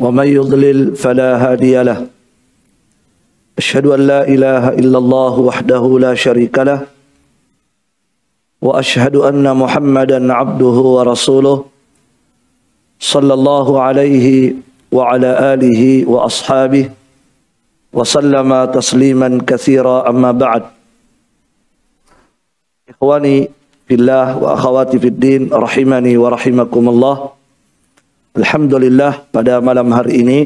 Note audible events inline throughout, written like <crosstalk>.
ومن يضلل فلا هادي له. أشهد أن لا إله إلا الله وحده لا شريك له. وأشهد أن محمدا عبده ورسوله صلى الله عليه وعلى آله وأصحابه وسلم تسليما كثيرا. أما بعد إخواني في الله وأخواتي في الدين رحمني ورحمكم الله. Alhamdulillah pada malam hari ini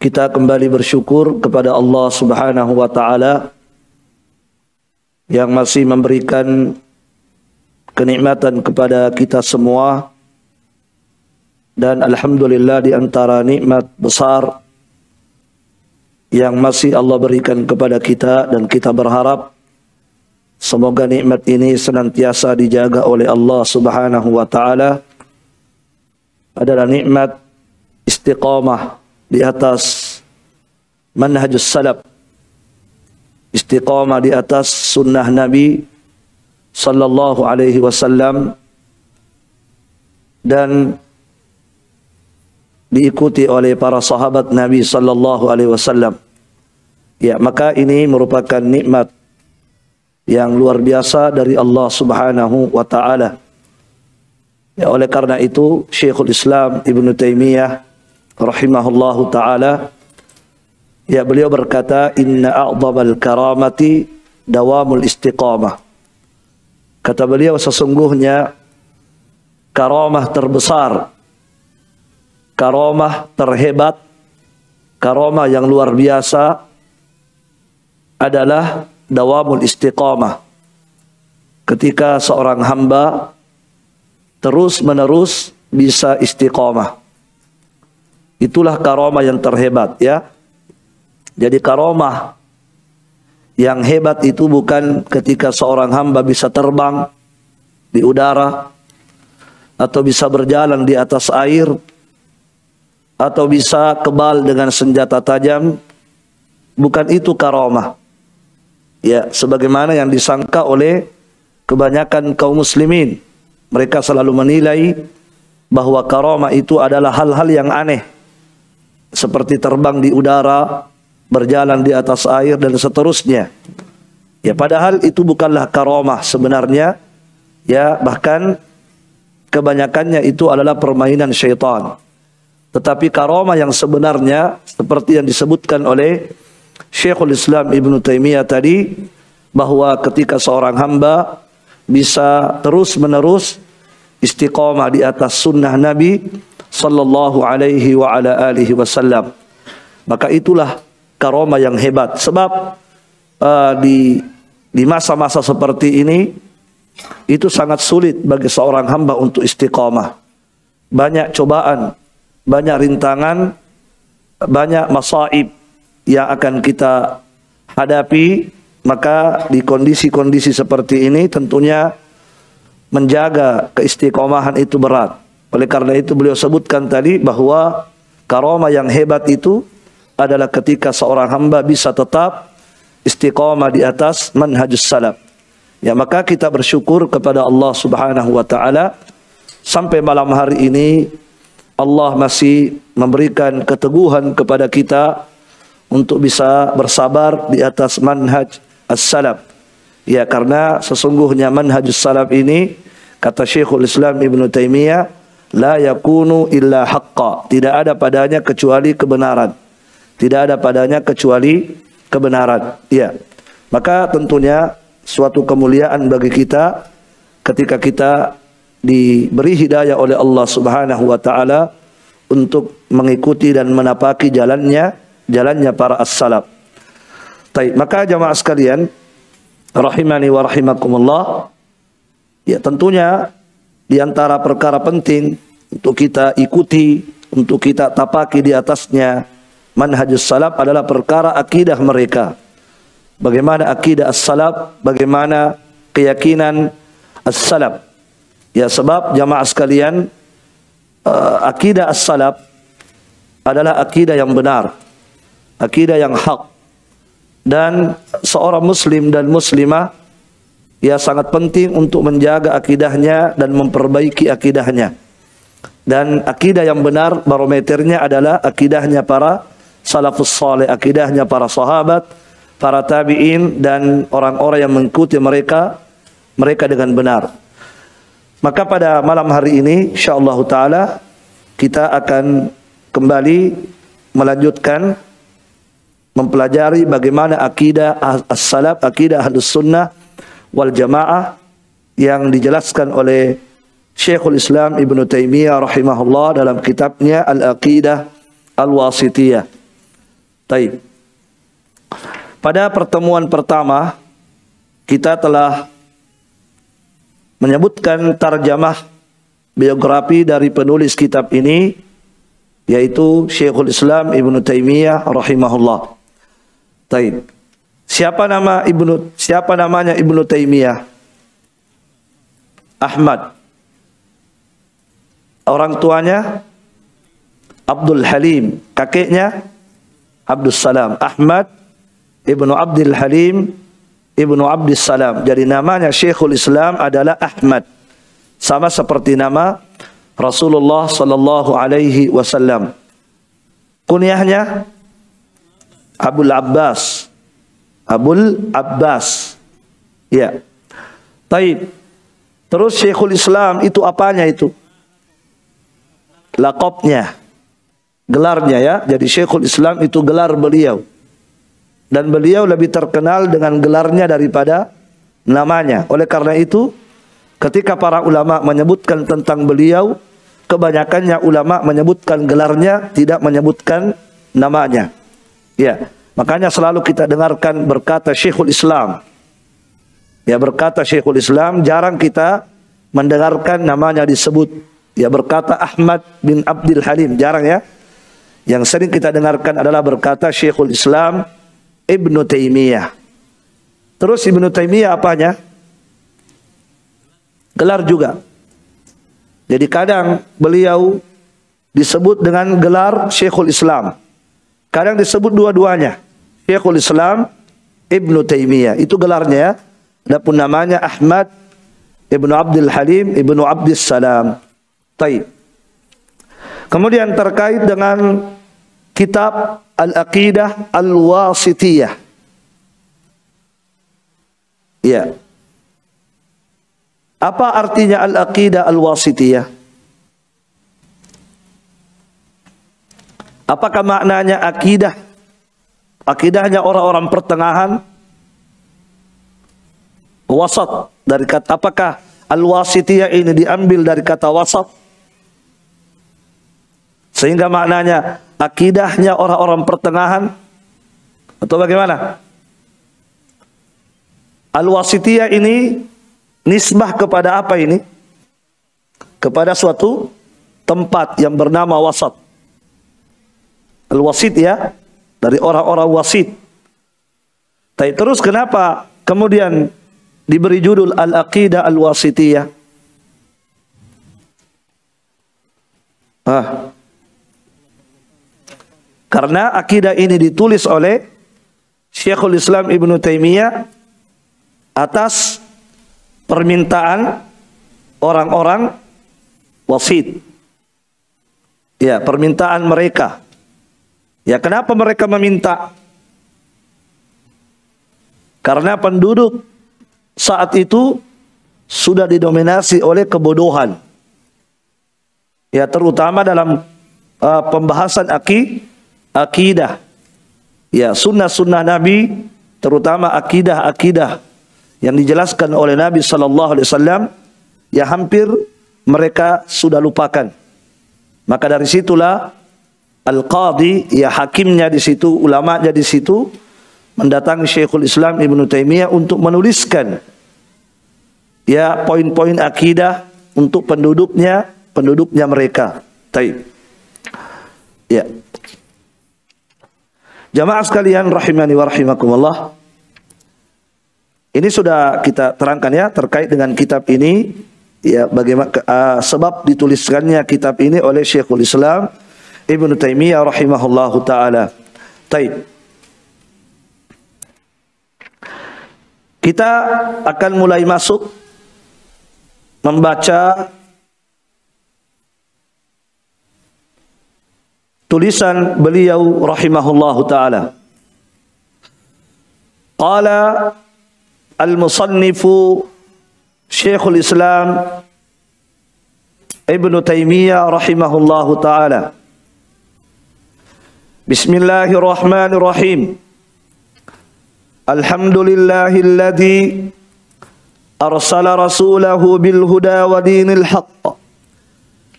kita kembali bersyukur kepada Allah Subhanahu wa taala yang masih memberikan kenikmatan kepada kita semua. Dan alhamdulillah di antara nikmat besar yang masih Allah berikan kepada kita dan kita berharap semoga nikmat ini senantiasa dijaga oleh Allah Subhanahu wa taala adalah nikmat istiqamah di atas manhajus salaf. Istiqamah di atas sunnah Nabi sallallahu alaihi wasallam dan diikuti oleh para sahabat Nabi sallallahu alaihi wasallam. Ya maka ini merupakan nikmat yang luar biasa dari Allah Subhanahu wa taala Ya, oleh karena itu Syekhul Islam Ibn Taimiyah rahimahullahu taala ya beliau berkata inna a'dhamal karamati dawamul istiqamah. Kata beliau sesungguhnya karamah terbesar karamah terhebat karamah yang luar biasa adalah dawamul istiqamah. Ketika seorang hamba terus menerus bisa istiqomah. Itulah karomah yang terhebat ya. Jadi karomah yang hebat itu bukan ketika seorang hamba bisa terbang di udara atau bisa berjalan di atas air atau bisa kebal dengan senjata tajam. Bukan itu karomah. Ya, sebagaimana yang disangka oleh kebanyakan kaum muslimin mereka selalu menilai bahwa karomah itu adalah hal-hal yang aneh. Seperti terbang di udara, berjalan di atas air dan seterusnya. Ya padahal itu bukanlah karomah sebenarnya. Ya bahkan kebanyakannya itu adalah permainan syaitan. Tetapi karomah yang sebenarnya seperti yang disebutkan oleh Syekhul Islam Ibn Taimiyah tadi bahwa ketika seorang hamba bisa terus menerus istiqamah di atas sunnah Nabi sallallahu alaihi wa ala alihi wasallam. Maka itulah karomah yang hebat. Sebab uh, di di masa-masa seperti ini itu sangat sulit bagi seorang hamba untuk istiqamah. Banyak cobaan, banyak rintangan, banyak masaib yang akan kita hadapi maka di kondisi-kondisi seperti ini tentunya menjaga keistiqomahan itu berat. Oleh karena itu beliau sebutkan tadi bahwa karomah yang hebat itu adalah ketika seorang hamba bisa tetap istiqomah di atas manhajus salaf. Ya maka kita bersyukur kepada Allah Subhanahu wa taala sampai malam hari ini Allah masih memberikan keteguhan kepada kita untuk bisa bersabar di atas manhaj as-salaf. Ya karena sesungguhnya manhajus salaf ini kata Syekhul Islam Ibn Taimiyah la yakunu illa haqqa. Tidak ada padanya kecuali kebenaran. Tidak ada padanya kecuali kebenaran. Ya. Maka tentunya suatu kemuliaan bagi kita ketika kita diberi hidayah oleh Allah Subhanahu wa taala untuk mengikuti dan menapaki jalannya jalannya para as-salaf. Taib. Maka jamaah sekalian, rahimani wa rahimakumullah, ya tentunya di antara perkara penting untuk kita ikuti, untuk kita tapaki di atasnya manhajus salaf adalah perkara akidah mereka. Bagaimana akidah as-salaf, bagaimana keyakinan as-salaf. Ya sebab jamaah sekalian uh, akidah as-salaf adalah akidah yang benar. Akidah yang hak. Dan seorang muslim dan muslimah ya sangat penting untuk menjaga akidahnya dan memperbaiki akidahnya. Dan akidah yang benar barometernya adalah akidahnya para salafus saleh, akidahnya para sahabat, para tabi'in dan orang-orang yang mengikuti mereka mereka dengan benar. Maka pada malam hari ini insyaallah taala kita akan kembali melanjutkan mempelajari bagaimana akidah as-salaf, akidah ahlus sunnah wal jamaah yang dijelaskan oleh Syekhul Islam Ibn Taimiyah rahimahullah dalam kitabnya Al-Aqidah Al-Wasitiyah. Taib. Pada pertemuan pertama kita telah menyebutkan tarjamah biografi dari penulis kitab ini yaitu Syekhul Islam Ibn Taimiyah rahimahullah. Taib. Siapa nama Ibnu siapa namanya Ibnu Taimiyah? Ahmad. Orang tuanya Abdul Halim, kakeknya Abdul Salam. Ahmad Ibnu Abdul Halim Ibnu Abdul Salam. Jadi namanya Syekhul Islam adalah Ahmad. Sama seperti nama Rasulullah sallallahu alaihi wasallam. Kunyahnya Abdul Abbas Abul Abbas. Ya. Taib. Terus Syekhul Islam itu apanya itu? Lakopnya. Gelarnya ya. Jadi Syekhul Islam itu gelar beliau. Dan beliau lebih terkenal dengan gelarnya daripada namanya. Oleh karena itu, ketika para ulama menyebutkan tentang beliau, kebanyakannya ulama menyebutkan gelarnya, tidak menyebutkan namanya. Ya. Makanya selalu kita dengarkan berkata Syekhul Islam. Ya berkata Syekhul Islam, jarang kita mendengarkan namanya disebut. Ya berkata Ahmad bin Abdul Halim, jarang ya. Yang sering kita dengarkan adalah berkata Syekhul Islam Ibnu Taimiyah. Terus Ibnu Taimiyah apanya? Gelar juga. Jadi kadang beliau disebut dengan gelar Syekhul Islam. Kadang disebut dua-duanya. Syekhul Islam Ibnu Taimiyah. Itu gelarnya ya. Adapun namanya Ahmad Ibnu Abdul Halim Ibnu Abdus Salam. Taib. Kemudian terkait dengan kitab Al-Aqidah Al-Wasitiyah. Ya. Apa artinya Al-Aqidah Al-Wasitiyah? Apakah maknanya akidah? Akidahnya orang-orang pertengahan? Wasat dari kata apakah al-wasitiyah ini diambil dari kata wasat? Sehingga maknanya akidahnya orang-orang pertengahan? Atau bagaimana? Al-wasitiyah ini nisbah kepada apa ini? Kepada suatu tempat yang bernama wasat al-wasit ya dari orang-orang wasit. Tapi terus kenapa kemudian diberi judul Al-Aqidah Al-Wasitiyah? Ah. Karena akidah ini ditulis oleh Syekhul Islam Ibn Taimiyah atas permintaan orang-orang wasit. Ya, permintaan mereka. Ya kenapa mereka meminta? Karena penduduk saat itu sudah didominasi oleh kebodohan. Ya terutama dalam uh, pembahasan aki, akidah. Ya sunnah-sunnah Nabi terutama akidah-akidah yang dijelaskan oleh Nabi sallallahu alaihi wasallam ya hampir mereka sudah lupakan. Maka dari situlah al-qadi ya hakimnya di situ, ulamanya di situ mendatangi Syekhul Islam Ibnu Taimiyah untuk menuliskan ya poin-poin akidah untuk penduduknya penduduknya mereka. Taib. Ya. Jamaah sekalian rahimani wa rahimakumullah. Ini sudah kita terangkan ya terkait dengan kitab ini ya bagaimana uh, sebab dituliskannya kitab ini oleh Syekhul Islam Ibnu Taimiyah rahimahullahu taala. Taib. Kita akan mulai masuk membaca tulisan beliau rahimahullahu taala. Qala al-musannifu Syekhul Islam Ibn Taimiyah rahimahullahu taala. بسم الله الرحمن الرحيم الحمد لله الذي أرسل رسوله بالهدى ودين الحق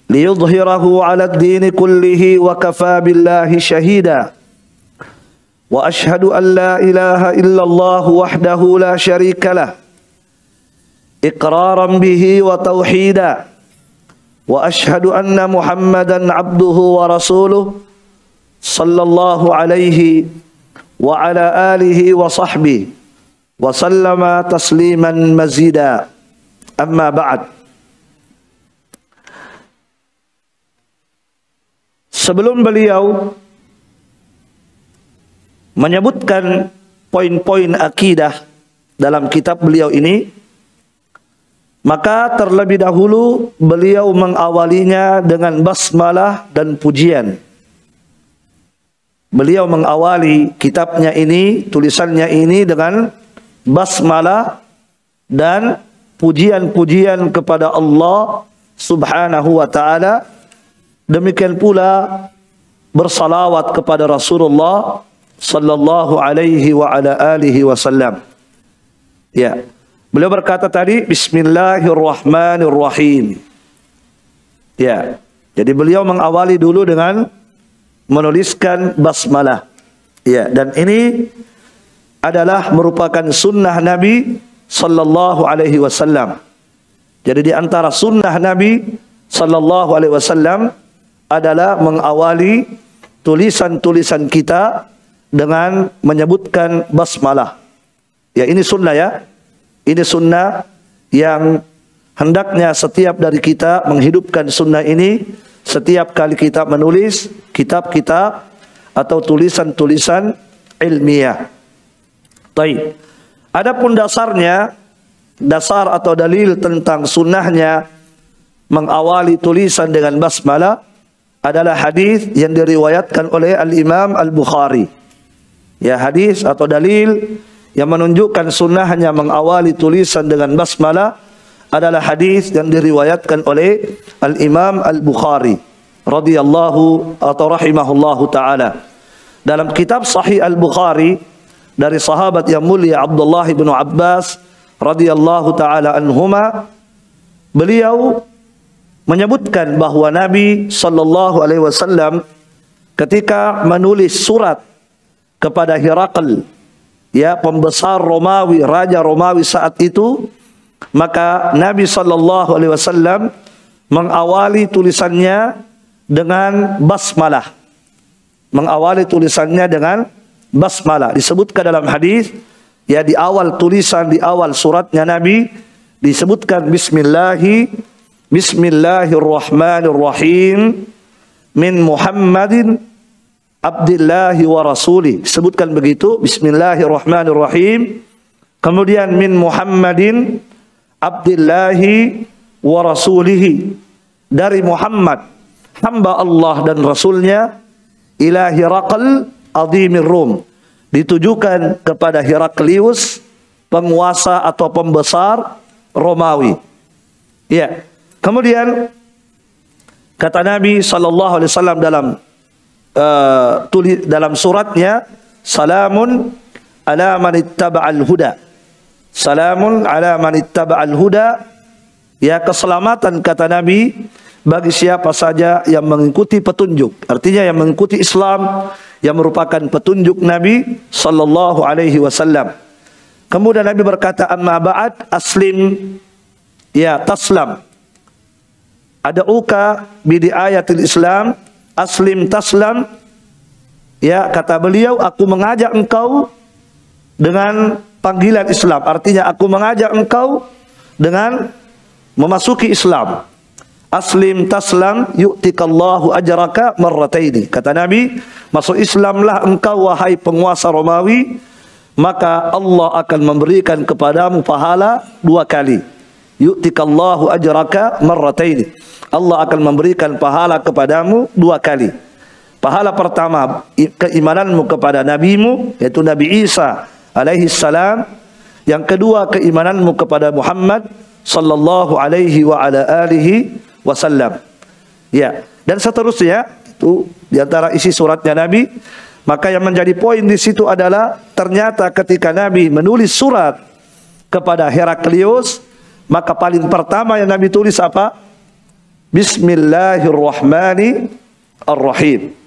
ليظهره على الدين كله وكفى بالله شهيدا وأشهد أن لا إله إلا الله وحده لا شريك له إقرارا به وتوحيدا وأشهد أن محمدا عبده ورسوله صلى الله عليه وعلى اله وصحبه وسلم تسليما مزيدا اما بعد sebelum beliau menyebutkan poin-poin akidah dalam kitab beliau ini maka terlebih dahulu beliau mengawalinya dengan basmalah dan pujian beliau mengawali kitabnya ini tulisannya ini dengan basmalah dan pujian-pujian kepada Allah Subhanahu wa taala Demikian pula bersalawat kepada Rasulullah sallallahu alaihi wa ala alihi wasallam. Ya. Beliau berkata tadi bismillahirrahmanirrahim. Ya. Jadi beliau mengawali dulu dengan menuliskan basmalah. Ya, dan ini adalah merupakan sunnah Nabi sallallahu alaihi wasallam. Jadi di antara sunnah Nabi sallallahu alaihi wasallam adalah mengawali tulisan-tulisan kita dengan menyebutkan basmalah. Ya ini sunnah ya. Ini sunnah yang hendaknya setiap dari kita menghidupkan sunnah ini setiap kali kita menulis kitab-kitab atau tulisan-tulisan ilmiah. Baik. Adapun dasarnya dasar atau dalil tentang sunnahnya mengawali tulisan dengan basmalah adalah hadis yang diriwayatkan oleh Al-Imam Al-Bukhari. Ya hadis atau dalil yang menunjukkan sunnahnya mengawali tulisan dengan basmalah adalah hadis yang diriwayatkan oleh Al-Imam Al-Bukhari radhiyallahu atau rahimahullahu taala. Dalam kitab Sahih Al-Bukhari dari sahabat yang mulia Abdullah bin Abbas radhiyallahu taala anhuma beliau menyebutkan bahwa Nabi sallallahu alaihi wasallam ketika menulis surat kepada Herakl ya pembesar Romawi raja Romawi saat itu maka Nabi sallallahu alaihi wasallam mengawali tulisannya dengan basmalah mengawali tulisannya dengan basmalah disebutkan dalam hadis ya di awal tulisan di awal suratnya Nabi disebutkan bismillahi Bismillahirrahmanirrahim min Muhammadin Abdillahi wa Rasuli. Sebutkan begitu. Bismillahirrahmanirrahim. Kemudian min Muhammadin Abdillahi wa Rasulihi. Dari Muhammad, hamba Allah dan Rasulnya, ila Hiraqal azimir Rum. Ditujukan kepada Heraklius, penguasa atau pembesar Romawi. Ya. Kemudian kata Nabi sallallahu alaihi wasallam dalam uh, tulis dalam suratnya salamun ala man ittaba'al huda. Salamun ala man ittaba'al huda. Ya keselamatan kata Nabi bagi siapa saja yang mengikuti petunjuk. Artinya yang mengikuti Islam yang merupakan petunjuk Nabi sallallahu alaihi wasallam. Kemudian Nabi berkata amma ba'd aslim ya taslam ad'uka bidi ayatil Islam aslim taslam ya kata beliau aku mengajak engkau dengan panggilan Islam. Artinya aku mengajak engkau dengan memasuki Islam. Aslim taslam yu'tikallahu ajraka marrataini. Kata Nabi masuk Islamlah engkau wahai penguasa Romawi maka Allah akan memberikan kepadamu pahala dua kali. Yu'tikallahu ajraka marrataini. Allah akan memberikan pahala kepadamu dua kali. Pahala pertama keimananmu kepada nabimu yaitu Nabi Isa alaihi salam. Yang kedua keimananmu kepada Muhammad sallallahu alaihi wa ala alihi wasallam. Ya, dan seterusnya itu di antara isi suratnya Nabi. Maka yang menjadi poin di situ adalah ternyata ketika Nabi menulis surat kepada Heraklius, maka paling pertama yang Nabi tulis apa? Bismillahirrahmanirrahim.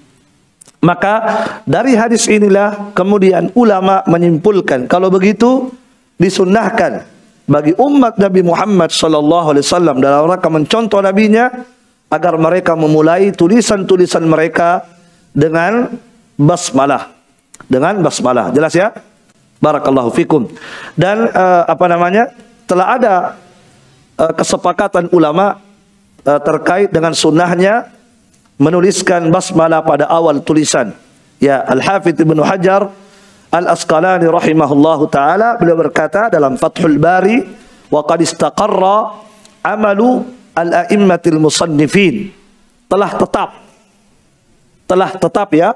Maka dari hadis inilah kemudian ulama menyimpulkan kalau begitu disunnahkan bagi umat Nabi Muhammad sallallahu alaihi wasallam dalam rangka mencontoh nabinya agar mereka memulai tulisan-tulisan mereka dengan basmalah. Dengan basmalah. Jelas ya? Barakallahu fikum. Dan uh, apa namanya? telah ada uh, kesepakatan ulama uh, terkait dengan sunnahnya menuliskan basmalah pada awal tulisan. Ya, Al-Hafidh Ibnu Hajar Al-Asqalani rahimahullahu taala beliau berkata dalam Fathul Bari wa qad istaqarra amalu al-a'immatil musannifin. Telah tetap. Telah tetap ya.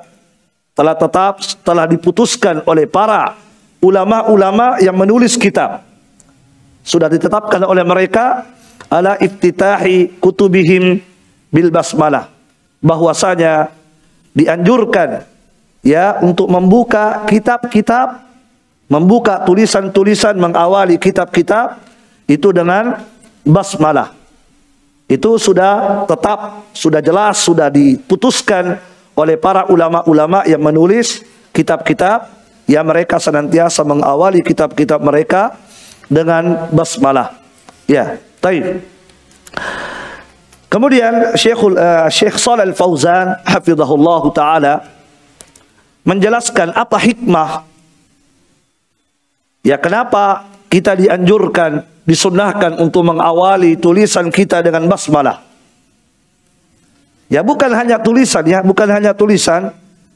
Telah tetap telah diputuskan oleh para ulama-ulama yang menulis kitab. Sudah ditetapkan oleh mereka ala iftitahi kutubihim bil basmalah bahwasanya dianjurkan ya untuk membuka kitab-kitab membuka tulisan-tulisan mengawali kitab-kitab itu dengan basmalah itu sudah tetap sudah jelas sudah diputuskan oleh para ulama-ulama yang menulis kitab-kitab yang mereka senantiasa mengawali kitab-kitab mereka dengan basmalah ya Taib. Kemudian Syekhul uh, Syekh Shalal Fauzan hafizahullah taala menjelaskan apa hikmah ya kenapa kita dianjurkan disunnahkan untuk mengawali tulisan kita dengan basmalah. Ya bukan hanya tulisan ya, bukan hanya tulisan,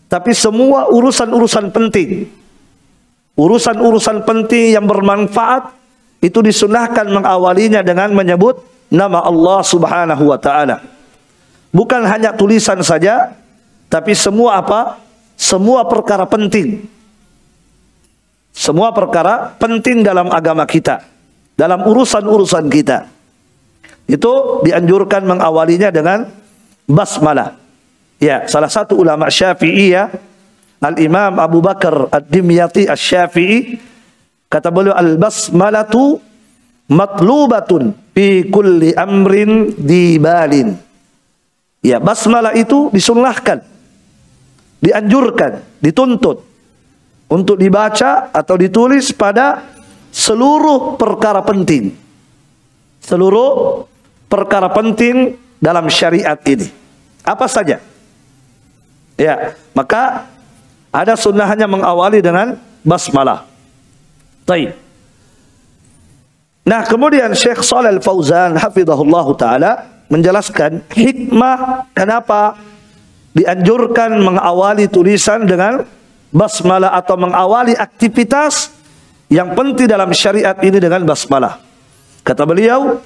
tapi semua urusan-urusan penting. Urusan-urusan penting yang bermanfaat itu disunahkan mengawalinya dengan menyebut nama Allah Subhanahu wa taala. Bukan hanya tulisan saja, tapi semua apa? Semua perkara penting. Semua perkara penting dalam agama kita, dalam urusan-urusan kita. Itu dianjurkan mengawalinya dengan basmalah. Ya, salah satu ulama Syafi'i ya, Al-Imam Abu Bakar Ad-Dimyati Asy-Syafi'i Kata beliau al-basmalatu matlubatun fi kulli amrin dibalin. Ya, basmalah itu disunnahkan, dianjurkan, dituntut untuk dibaca atau ditulis pada seluruh perkara penting. Seluruh perkara penting dalam syariat ini. Apa saja? Ya, maka ada sunnahnya mengawali dengan basmalah. Taib. Nah, kemudian Syekh Shalal Fauzan hafizahullah taala menjelaskan hikmah kenapa dianjurkan mengawali tulisan dengan basmalah atau mengawali aktivitas yang penting dalam syariat ini dengan basmalah. Kata beliau,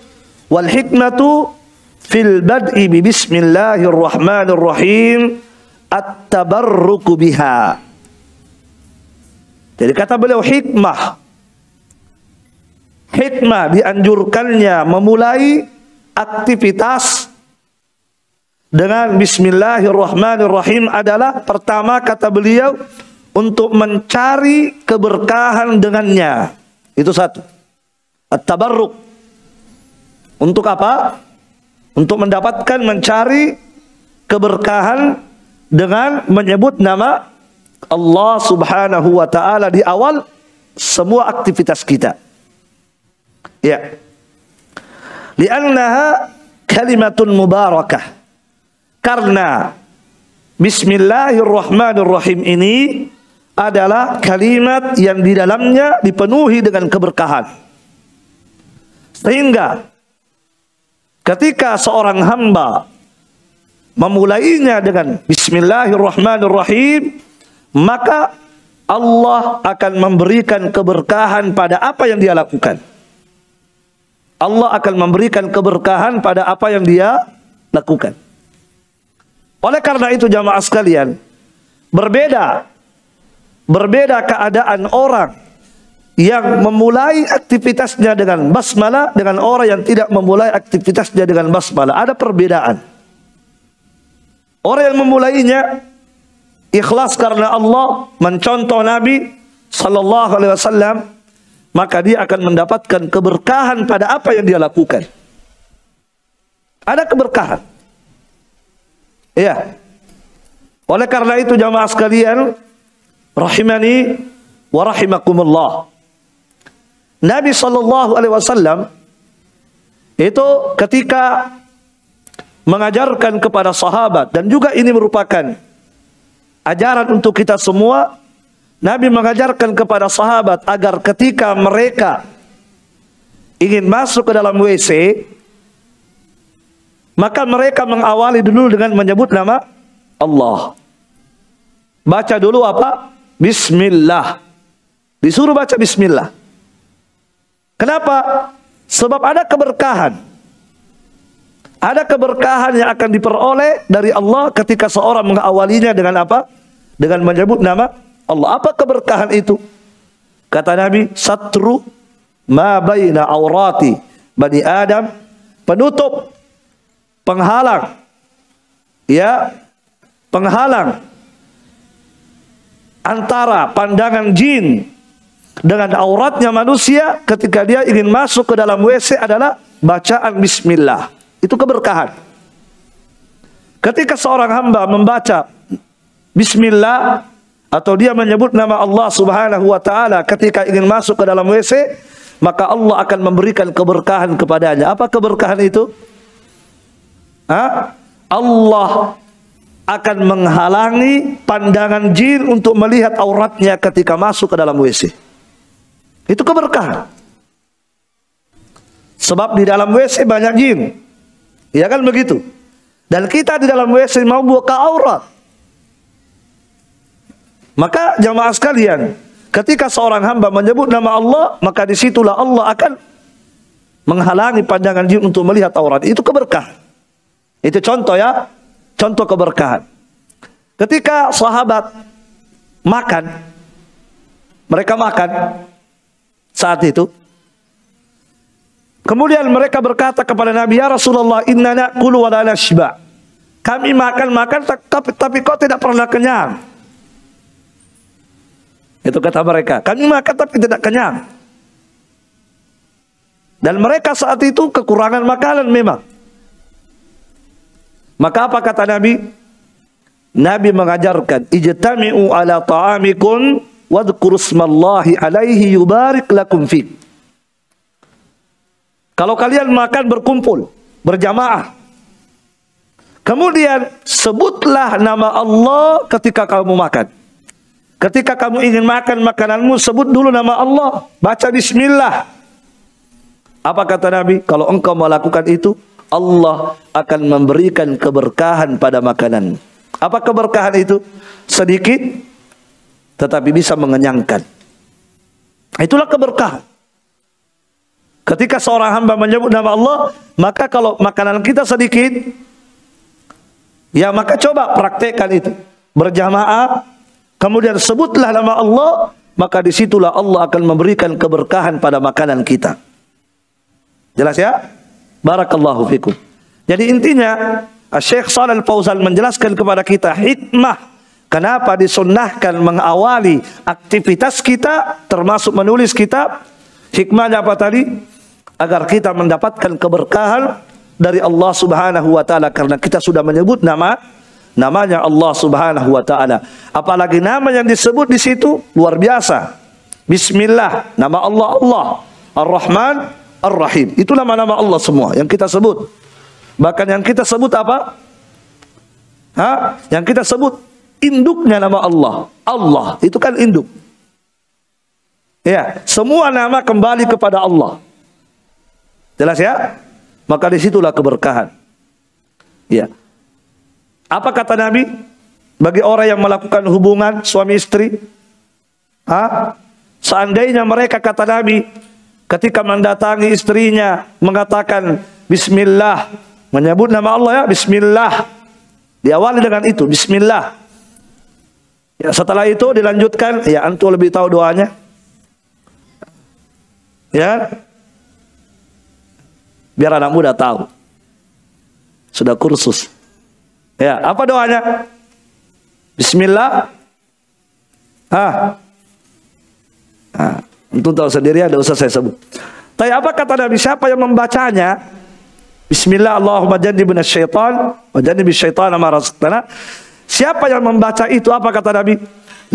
wal hikmatu fil bad'i bi bismillahirrahmanirrahim at-tabarruku biha. Jadi kata beliau hikmah hikmah dianjurkannya memulai aktivitas dengan bismillahirrahmanirrahim adalah pertama kata beliau untuk mencari keberkahan dengannya. Itu satu. At-tabarruk. Untuk apa? Untuk mendapatkan mencari keberkahan dengan menyebut nama Allah Subhanahu wa taala di awal semua aktivitas kita. Ya. Li'annaha kalimatun mubarakah. Karena Bismillahirrahmanirrahim ini adalah kalimat yang di dalamnya dipenuhi dengan keberkahan. Sehingga ketika seorang hamba memulainya dengan Bismillahirrahmanirrahim, maka Allah akan memberikan keberkahan pada apa yang dia lakukan. Allah akan memberikan keberkahan pada apa yang dia lakukan. Oleh karena itu jamaah sekalian, berbeda berbeda keadaan orang yang memulai aktivitasnya dengan basmalah dengan orang yang tidak memulai aktivitasnya dengan basmalah. Ada perbedaan. Orang yang memulainya ikhlas karena Allah mencontoh Nabi sallallahu alaihi wasallam maka dia akan mendapatkan keberkahan pada apa yang dia lakukan. Ada keberkahan. Iya. Oleh karena itu jamaah sekalian, rahimani wa rahimakumullah. Nabi sallallahu alaihi wasallam itu ketika mengajarkan kepada sahabat dan juga ini merupakan ajaran untuk kita semua Nabi mengajarkan kepada sahabat agar ketika mereka ingin masuk ke dalam WC maka mereka mengawali dulu dengan menyebut nama Allah. Baca dulu apa? Bismillah. Disuruh baca bismillah. Kenapa? Sebab ada keberkahan. Ada keberkahan yang akan diperoleh dari Allah ketika seorang mengawalinya dengan apa? Dengan menyebut nama Allah. Apa keberkahan itu? Kata Nabi, satru ma baina aurati bani Adam, penutup, penghalang. Ya, penghalang antara pandangan jin dengan auratnya manusia ketika dia ingin masuk ke dalam WC adalah bacaan bismillah. Itu keberkahan. Ketika seorang hamba membaca bismillah atau dia menyebut nama Allah Subhanahu wa taala ketika ingin masuk ke dalam WC, maka Allah akan memberikan keberkahan kepadanya. Apa keberkahan itu? Hah? Allah akan menghalangi pandangan jin untuk melihat auratnya ketika masuk ke dalam WC. Itu keberkahan. Sebab di dalam WC banyak jin. Ya kan begitu? Dan kita di dalam WC mau buka aurat. Maka jamaah sekalian, ketika seorang hamba menyebut nama Allah, maka di situlah Allah akan menghalangi pandangan jin untuk melihat aurat. Itu keberkahan. Itu contoh ya, contoh keberkahan. Ketika sahabat makan, mereka makan saat itu. Kemudian mereka berkata kepada Nabi, "Ya Rasulullah, inna na'kulu wa la nashba." Kami makan-makan tapi tapi kok tidak pernah kenyang. Itu kata mereka. Kami makan tapi tidak kenyang. Dan mereka saat itu kekurangan makanan memang. Maka apa kata Nabi? Nabi mengajarkan, "Ijtami'u ala ta'amikum wadhkuru smallahi alaihi yubarik lakum fi." Kalau kalian makan berkumpul, berjamaah. Kemudian sebutlah nama Allah ketika kamu makan. Ketika kamu ingin makan makananmu, sebut dulu nama Allah. Baca bismillah. Apa kata Nabi? Kalau engkau melakukan itu, Allah akan memberikan keberkahan pada makanan. Apa keberkahan itu? Sedikit, tetapi bisa mengenyangkan. Itulah keberkahan. Ketika seorang hamba menyebut nama Allah, maka kalau makanan kita sedikit, ya maka coba praktekkan itu. Berjamaah, kemudian sebutlah nama Allah, maka di situlah Allah akan memberikan keberkahan pada makanan kita. Jelas ya? Barakallahu fikum. Jadi intinya, Syekh Shalal Fauzan menjelaskan kepada kita hikmah kenapa disunnahkan mengawali aktivitas kita termasuk menulis kitab. Hikmahnya apa tadi? Agar kita mendapatkan keberkahan dari Allah Subhanahu wa taala karena kita sudah menyebut nama namanya Allah Subhanahu wa taala. Apalagi nama yang disebut di situ luar biasa. Bismillah, nama Allah Allah. Ar-Rahman, Ar-Rahim. Itu nama-nama Allah semua yang kita sebut. Bahkan yang kita sebut apa? Hah? Yang kita sebut induknya nama Allah. Allah itu kan induk. Ya, semua nama kembali kepada Allah. Jelas ya? Maka di situlah keberkahan. Ya. Apa kata Nabi? Bagi orang yang melakukan hubungan suami istri, Hah? Seandainya mereka kata Nabi ketika mendatangi istrinya mengatakan Bismillah menyebut nama Allah ya Bismillah. Diawali dengan itu Bismillah. Ya setelah itu dilanjutkan ya antum lebih tahu doanya. Ya? Biar anak muda tahu. Sudah kursus ya apa doanya Bismillah ah Nah, untuk tahu sendiri ada usah saya sebut. Tapi apa kata Nabi siapa yang membacanya? Bismillah Allahumma jannibna syaitan wa syaitan ma. Siapa yang membaca itu apa kata Nabi?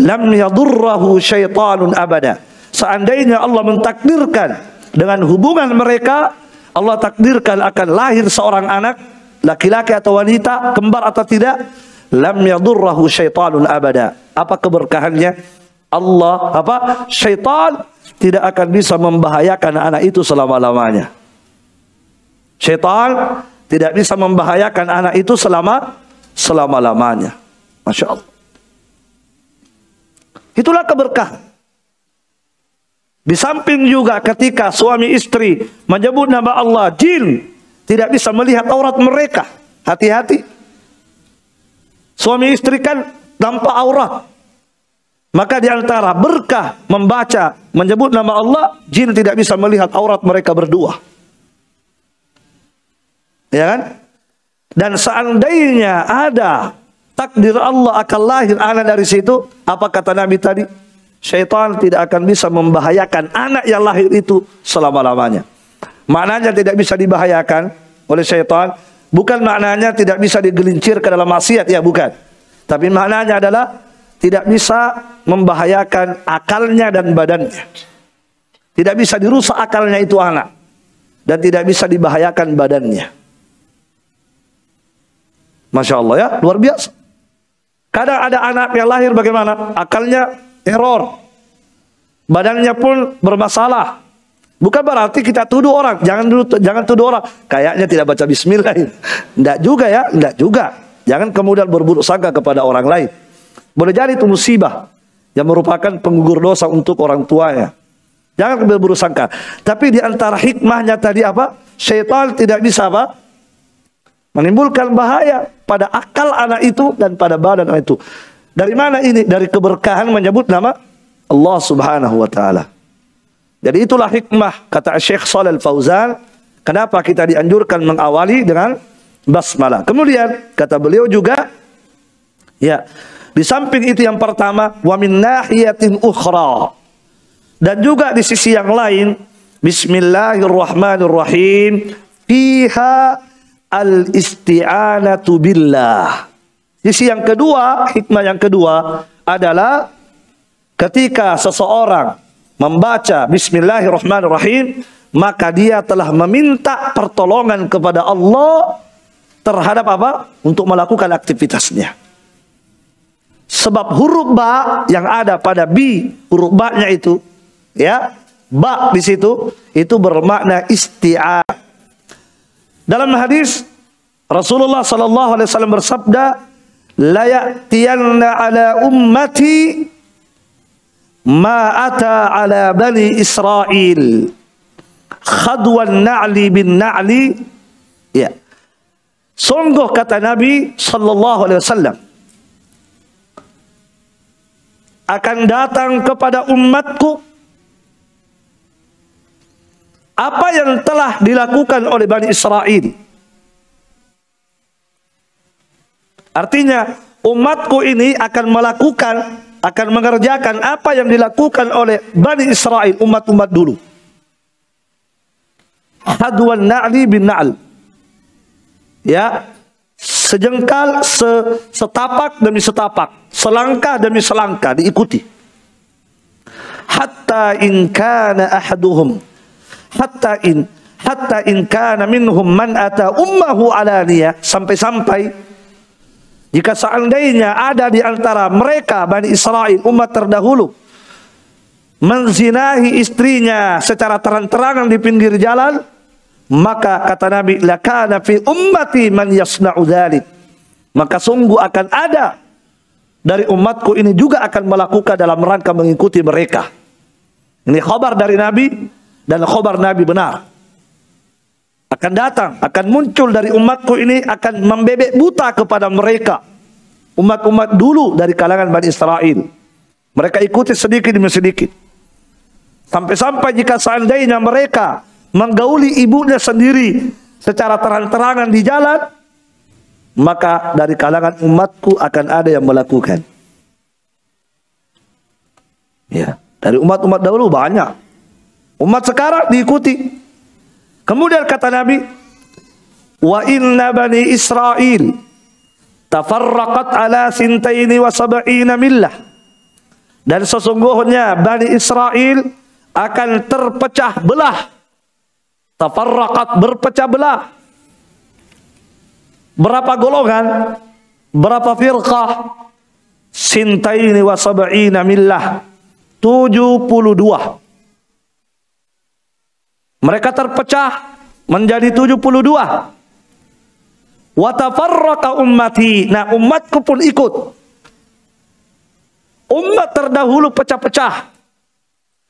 Lam yadurrahu syaitanun abada. Seandainya Allah mentakdirkan dengan hubungan mereka Allah takdirkan akan lahir seorang anak laki-laki atau wanita kembar atau tidak lam yadurrahu syaitanun abada. Apa keberkahannya? Allah apa syaitan tidak akan bisa membahayakan anak itu selama-lamanya. Syaitan tidak bisa membahayakan anak itu selama selama-lamanya. Masya Allah. Itulah keberkahan. Di samping juga ketika suami istri menyebut nama Allah, jin tidak bisa melihat aurat mereka. Hati-hati. Suami istri kan nampak aurat. Maka di antara berkah membaca menyebut nama Allah, jin tidak bisa melihat aurat mereka berdua. Ya kan? Dan seandainya ada takdir Allah akan lahir anak dari situ, apa kata Nabi tadi? Syaitan tidak akan bisa membahayakan anak yang lahir itu selama-lamanya. Maknanya tidak bisa dibahayakan oleh syaitan, bukan maknanya tidak bisa digelincir ke dalam maksiat ya, bukan. Tapi maknanya adalah tidak bisa membahayakan akalnya dan badannya. Tidak bisa dirusak akalnya itu anak. Dan tidak bisa dibahayakan badannya. Masya Allah ya, luar biasa. Kadang ada anak yang lahir bagaimana? Akalnya error. Badannya pun bermasalah. Bukan berarti kita tuduh orang. Jangan dulu, jangan tuduh orang. Kayaknya tidak baca bismillah. <laughs> Tidak juga ya, tidak juga. Jangan kemudian berburuk sangka kepada orang lain. Boleh jadi itu musibah yang merupakan penggugur dosa untuk orang tuanya. Jangan berburuk sangka. Tapi di antara hikmahnya tadi apa? Syaitan tidak bisa apa? Menimbulkan bahaya pada akal anak itu dan pada badan anak itu. Dari mana ini? Dari keberkahan menyebut nama Allah Subhanahu wa taala. Jadi itulah hikmah kata Syekh Shalal Fauzan, kenapa kita dianjurkan mengawali dengan basmalah. Kemudian kata beliau juga ya, di samping itu yang pertama, wa min nahiyatin ukhra. Dan juga di sisi yang lain, Bismillahirrahmanirrahim, fiha al-isti'anatu billah. Sisi yang kedua, hikmah yang kedua adalah ketika seseorang membaca Bismillahirrahmanirrahim, maka dia telah meminta pertolongan kepada Allah terhadap apa? Untuk melakukan aktivitasnya. Sebab huruf ba yang ada pada bi, huruf ba-nya itu, ya, ba di situ itu bermakna isti'a. Dalam hadis Rasulullah sallallahu alaihi wasallam bersabda, "La ya'tiyanna ala ummati ma ata ala bani Israel." Khadwan na'li bin na'li. Ya. Sungguh kata Nabi sallallahu alaihi wasallam, akan datang kepada umatku apa yang telah dilakukan oleh Bani Israel. Artinya umatku ini akan melakukan, akan mengerjakan apa yang dilakukan oleh Bani Israel, umat-umat dulu. Hadwan na'li bin na'al. Ya, Sejengkal, se, setapak demi setapak, selangkah demi selangkah diikuti. Hatta in kana ahaduhum hatta in hatta in kana minhum man ata ummahu alaniya sampai-sampai jika seandainya ada di antara mereka Bani Israel umat terdahulu menzinahi istrinya secara terang-terangan di pinggir jalan maka kata Nabi lakana fi ummati man yasna'u dzalik maka sungguh akan ada dari umatku ini juga akan melakukan dalam rangka mengikuti mereka. Ini khabar dari Nabi dan khabar Nabi benar. Akan datang, akan muncul dari umatku ini akan membebek buta kepada mereka. Umat-umat dulu dari kalangan Bani Israel. Mereka ikuti sedikit demi sedikit. Sampai-sampai jika seandainya mereka menggauli ibunya sendiri secara terang-terangan di jalan, maka dari kalangan umatku akan ada yang melakukan. Ya, dari umat-umat dahulu banyak. Umat sekarang diikuti. Kemudian kata Nabi, "Wa inna bani Israel tafarraqat ala sintaini wa sab'ina millah." Dan sesungguhnya Bani Israel akan terpecah belah. Tafarraqat berpecah belah Berapa golongan? Berapa firqah? Sintaini wa sab'ina millah. 72. Mereka terpecah menjadi 72. Wa tafarraqa ummati. Nah, umatku pun ikut. Umat terdahulu pecah-pecah.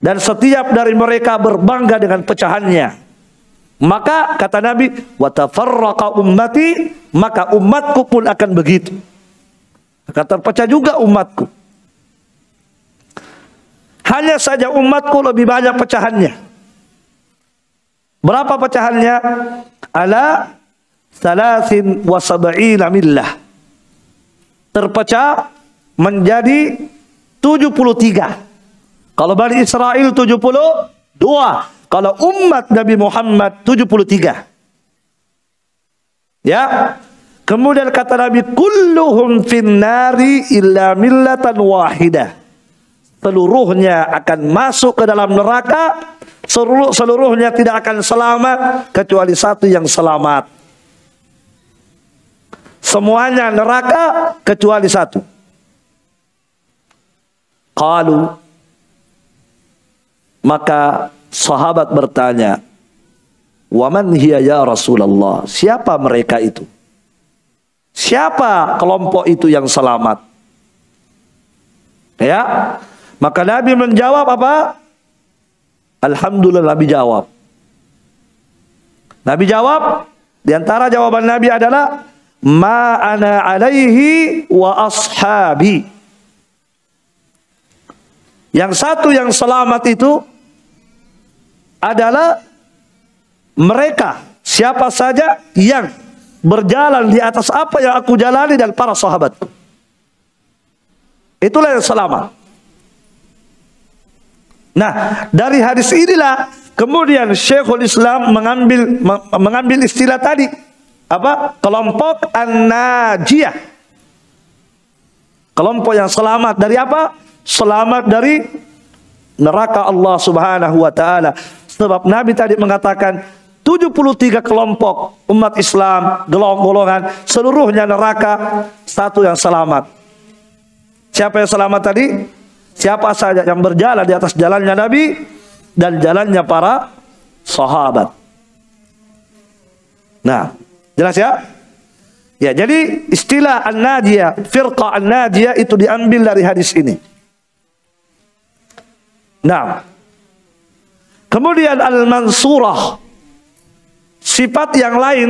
Dan setiap dari mereka berbangga dengan pecahannya. Maka kata Nabi, wa tafarraqa ummati, maka umatku pun akan begitu. Akan terpecah juga umatku. Hanya saja umatku lebih banyak pecahannya. Berapa pecahannya? Ala salasin wa sab'ina millah. Terpecah menjadi 73. Kalau Bani Israel 72, kalau umat Nabi Muhammad 73. Ya. Kemudian kata Nabi kulluhum finnari illa millatan wahidah. Seluruhnya akan masuk ke dalam neraka, seluruh seluruhnya tidak akan selamat kecuali satu yang selamat. Semuanya neraka kecuali satu. Qalu maka sahabat bertanya, "Waman hiya ya Rasulullah?" Siapa mereka itu? Siapa kelompok itu yang selamat? Ya. Maka Nabi menjawab apa? Alhamdulillah Nabi jawab. Nabi jawab, di antara jawaban Nabi adalah ma ana alaihi wa ashabi. Yang satu yang selamat itu adalah mereka siapa saja yang berjalan di atas apa yang aku jalani dan para sahabat. Itulah yang selamat. Nah, dari hadis inilah kemudian Syekhul Islam mengambil mengambil istilah tadi apa? Kelompok an-najiyah. Kelompok yang selamat dari apa? Selamat dari neraka Allah Subhanahu wa taala. Sebab Nabi tadi mengatakan 73 kelompok umat Islam, golongan seluruhnya neraka, satu yang selamat. Siapa yang selamat tadi? Siapa saja yang berjalan di atas jalannya Nabi dan jalannya para sahabat. Nah, jelas ya? Ya, jadi istilah an-najiyah, firqa an-najiyah itu diambil dari hadis ini. Nah, kemudian al-mansurah sifat yang lain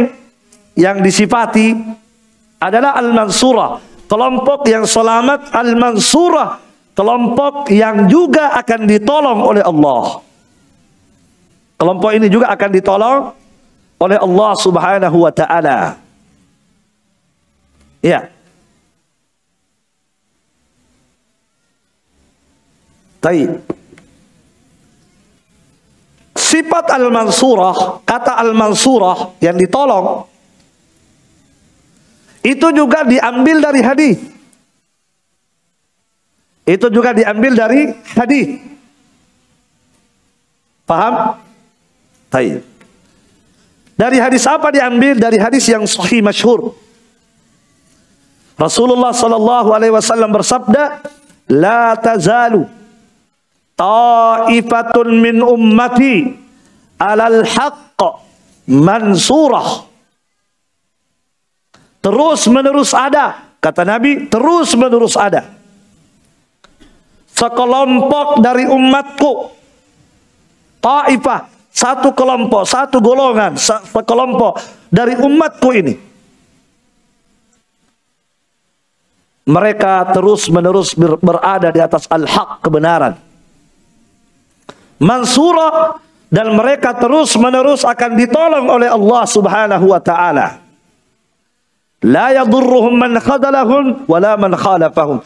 yang disifati adalah al-mansurah, kelompok yang selamat al-mansurah, kelompok yang juga akan ditolong oleh Allah. Kelompok ini juga akan ditolong oleh Allah Subhanahu wa taala. Ya. Baik. Sifat al-mansurah, kata al-mansurah yang ditolong, itu juga diambil dari hadis. Itu juga diambil dari hadis. Paham? Baik. Dari hadis apa diambil? Dari hadis yang sahih masyhur. Rasulullah sallallahu alaihi wasallam bersabda, "La tazalu ta'ifatun min ummati 'alal haqq mansurah." Terus menerus ada, kata Nabi, terus menerus ada. Sekelompok dari umatku, ta'ifah, satu kelompok, satu golongan, sekelompok dari umatku ini. Mereka terus menerus berada di atas al-haq kebenaran. Mansurah dan mereka terus menerus akan ditolong oleh Allah Subhanahu wa taala. La yadurruhum man khadalahum wala man khalafahum.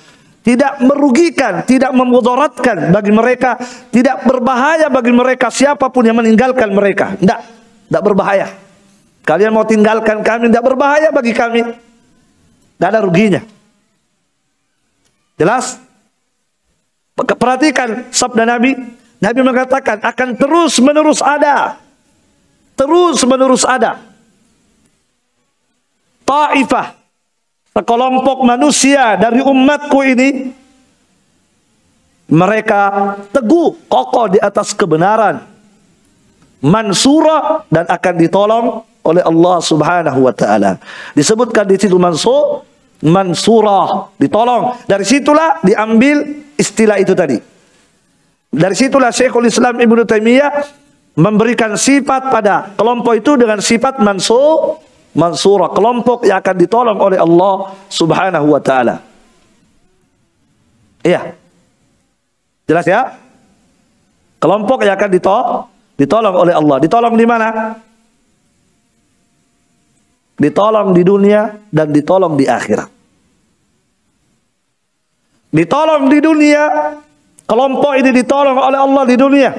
Tidak merugikan, tidak memudaratkan bagi mereka, tidak berbahaya bagi mereka siapa pun yang meninggalkan mereka. Tidak, tidak berbahaya. Kalian mau tinggalkan kami, tidak berbahaya bagi kami. Tidak ada ruginya. Jelas? Perhatikan sabda Nabi. Nabi mengatakan akan terus menerus ada. Terus menerus ada Taifah, sekelompok manusia dari umatku ini, mereka teguh, kokoh di atas kebenaran, mansura dan akan ditolong oleh Allah Subhanahu wa taala. Disebutkan di situ mansur, mansurah, ditolong. Dari situlah diambil istilah itu tadi. Dari situlah Syekhul Islam Ibnu Taimiyah memberikan sifat pada kelompok itu dengan sifat mansur mansura, kelompok yang akan ditolong oleh Allah Subhanahu wa taala. Iya. Jelas ya? Kelompok yang akan ditolong, ditolong oleh Allah. Ditolong di mana? Ditolong di dunia dan ditolong di akhirat. Ditolong di dunia, kelompok ini ditolong oleh Allah di dunia.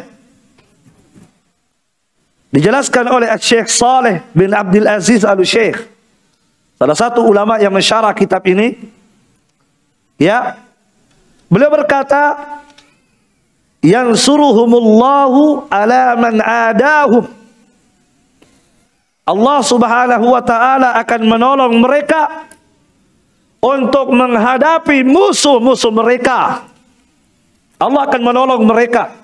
Dijelaskan oleh Syekh Saleh bin Abdul Aziz Al-Syekh. Salah satu ulama yang mensyarah kitab ini. Ya. Beliau berkata, yang suruhumullahu ala man adahum. Allah subhanahu wa ta'ala akan menolong mereka untuk menghadapi musuh-musuh mereka. Allah akan menolong mereka.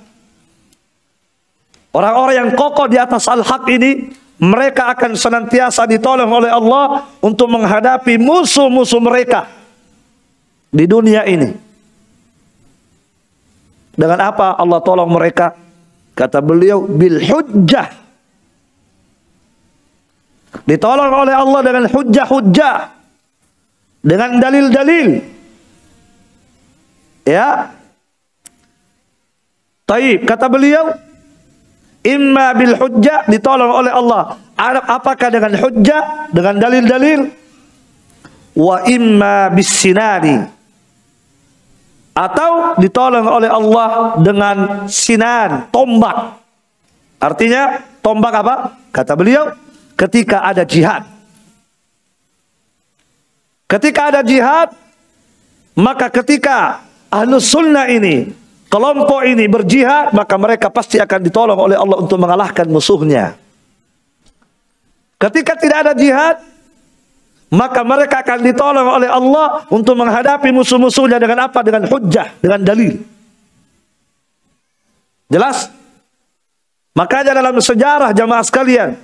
Orang-orang yang kokoh di atas al-haq ini, mereka akan senantiasa ditolong oleh Allah untuk menghadapi musuh-musuh mereka di dunia ini. Dengan apa Allah tolong mereka? Kata beliau, bil hujjah. Ditolong oleh Allah dengan hujjah-hujjah. Dengan dalil-dalil. Ya. Taib, kata beliau, imma bil hujjah ditolong oleh Allah. Apakah dengan hujjah, dengan dalil-dalil? Wa imma bis sinani. Atau ditolong oleh Allah dengan sinan, tombak. Artinya tombak apa? Kata beliau, ketika ada jihad. Ketika ada jihad, maka ketika ahlus sunnah ini kelompok ini berjihad, maka mereka pasti akan ditolong oleh Allah untuk mengalahkan musuhnya. Ketika tidak ada jihad, maka mereka akan ditolong oleh Allah untuk menghadapi musuh-musuhnya dengan apa? Dengan hujjah, dengan dalil. Jelas? Makanya dalam sejarah jamaah sekalian,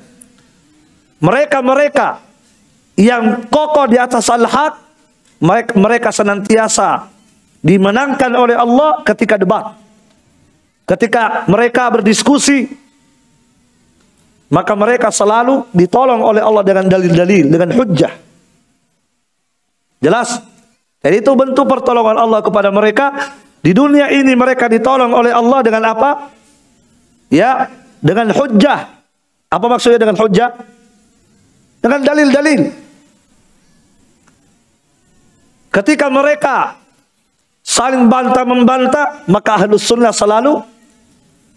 mereka-mereka yang kokoh di atas al-haq, mereka senantiasa dimenangkan oleh Allah ketika debat. Ketika mereka berdiskusi, maka mereka selalu ditolong oleh Allah dengan dalil-dalil, dengan hujjah. Jelas? Dan itu bentuk pertolongan Allah kepada mereka. Di dunia ini mereka ditolong oleh Allah dengan apa? Ya, dengan hujjah. Apa maksudnya dengan hujjah? Dengan dalil-dalil. Ketika mereka saling bantah membantah, maka ahlus sunnah selalu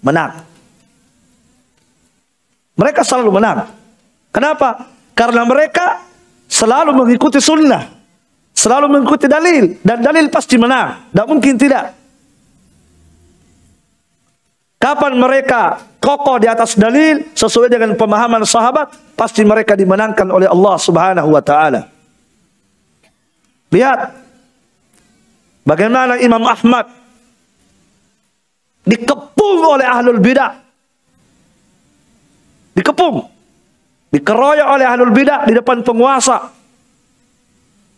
menang. Mereka selalu menang. Kenapa? Karena mereka selalu mengikuti sunnah. Selalu mengikuti dalil. Dan dalil pasti menang. Tidak mungkin tidak. Kapan mereka kokoh di atas dalil sesuai dengan pemahaman sahabat, pasti mereka dimenangkan oleh Allah Subhanahu wa taala. Lihat bagaimana Imam Ahmad dikepung oleh ahlul bidah. Dikepung. Dikeroyok oleh ahlul bidah di depan penguasa.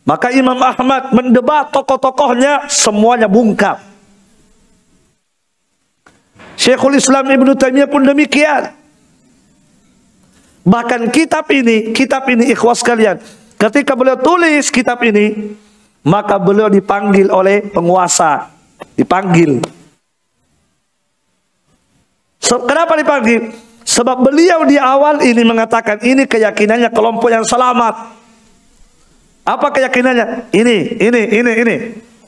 Maka Imam Ahmad mendebat tokoh-tokohnya semuanya bungkam. Syekhul Islam Ibn Taimiyah pun demikian. Bahkan kitab ini, kitab ini ikhwas kalian, ketika beliau tulis kitab ini, maka beliau dipanggil oleh penguasa, dipanggil. So, kenapa dipanggil? Sebab beliau di awal ini mengatakan ini keyakinannya kelompok yang selamat. Apa keyakinannya? Ini, ini, ini, ini.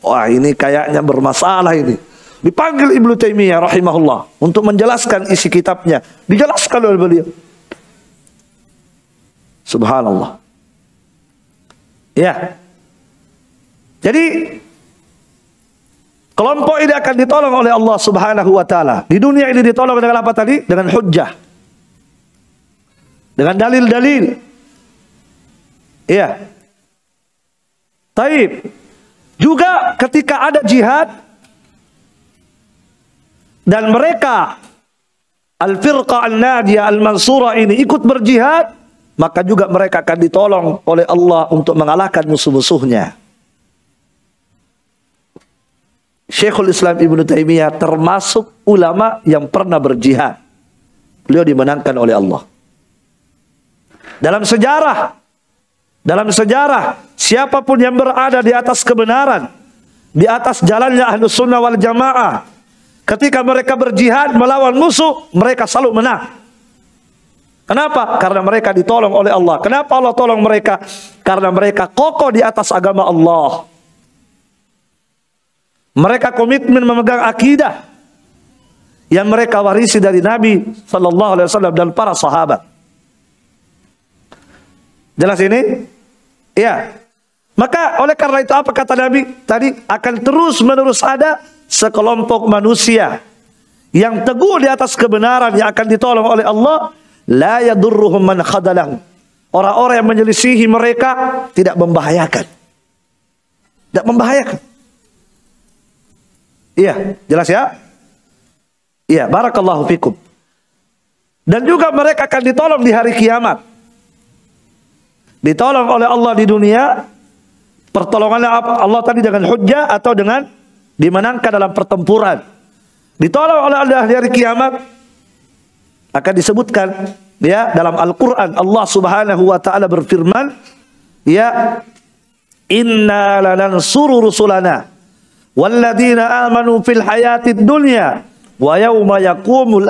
Wah ini kayaknya bermasalah ini. Dipanggil Ibnu Taimiyah rahimahullah untuk menjelaskan isi kitabnya. Dijelaskan oleh beliau. Subhanallah. Ya. Jadi kelompok ini akan ditolong oleh Allah Subhanahu wa taala. Di dunia ini ditolong dengan apa tadi? Dengan hujjah. Dengan dalil-dalil. Iya. Taib. Juga ketika ada jihad dan mereka al-firqah al-nadiyah al-mansurah ini ikut berjihad, maka juga mereka akan ditolong oleh Allah untuk mengalahkan musuh-musuhnya. Syekhul Islam Ibnu Taimiyah termasuk ulama yang pernah berjihad. Beliau dimenangkan oleh Allah. Dalam sejarah, dalam sejarah, siapa pun yang berada di atas kebenaran, di atas jalannya Ahlus Sunnah wal Jamaah, ketika mereka berjihad melawan musuh, mereka selalu menang. Kenapa? Karena mereka ditolong oleh Allah. Kenapa Allah tolong mereka? Karena mereka kokoh di atas agama Allah. Mereka komitmen memegang akidah yang mereka warisi dari Nabi Sallallahu Alaihi Wasallam dan para sahabat. Jelas ini? Ya. Maka oleh karena itu apa kata Nabi tadi akan terus menerus ada sekelompok manusia yang teguh di atas kebenaran yang akan ditolong oleh Allah La yadurruhum man khadalahu. Orang-orang yang menyelisihi mereka tidak membahayakan. Tidak membahayakan. Iya, jelas ya? Iya, barakallahu fikum. Dan juga mereka akan ditolong di hari kiamat. Ditolong oleh Allah di dunia. Pertolongannya? Allah tadi dengan hujjah atau dengan dimenangkan dalam pertempuran. Ditolong oleh Allah di hari kiamat akan disebutkan ya dalam Al-Qur'an Allah Subhanahu wa taala berfirman ya inna lanansuru rusulana walladzina amanu fil hayatid dunya wa yauma yaqumul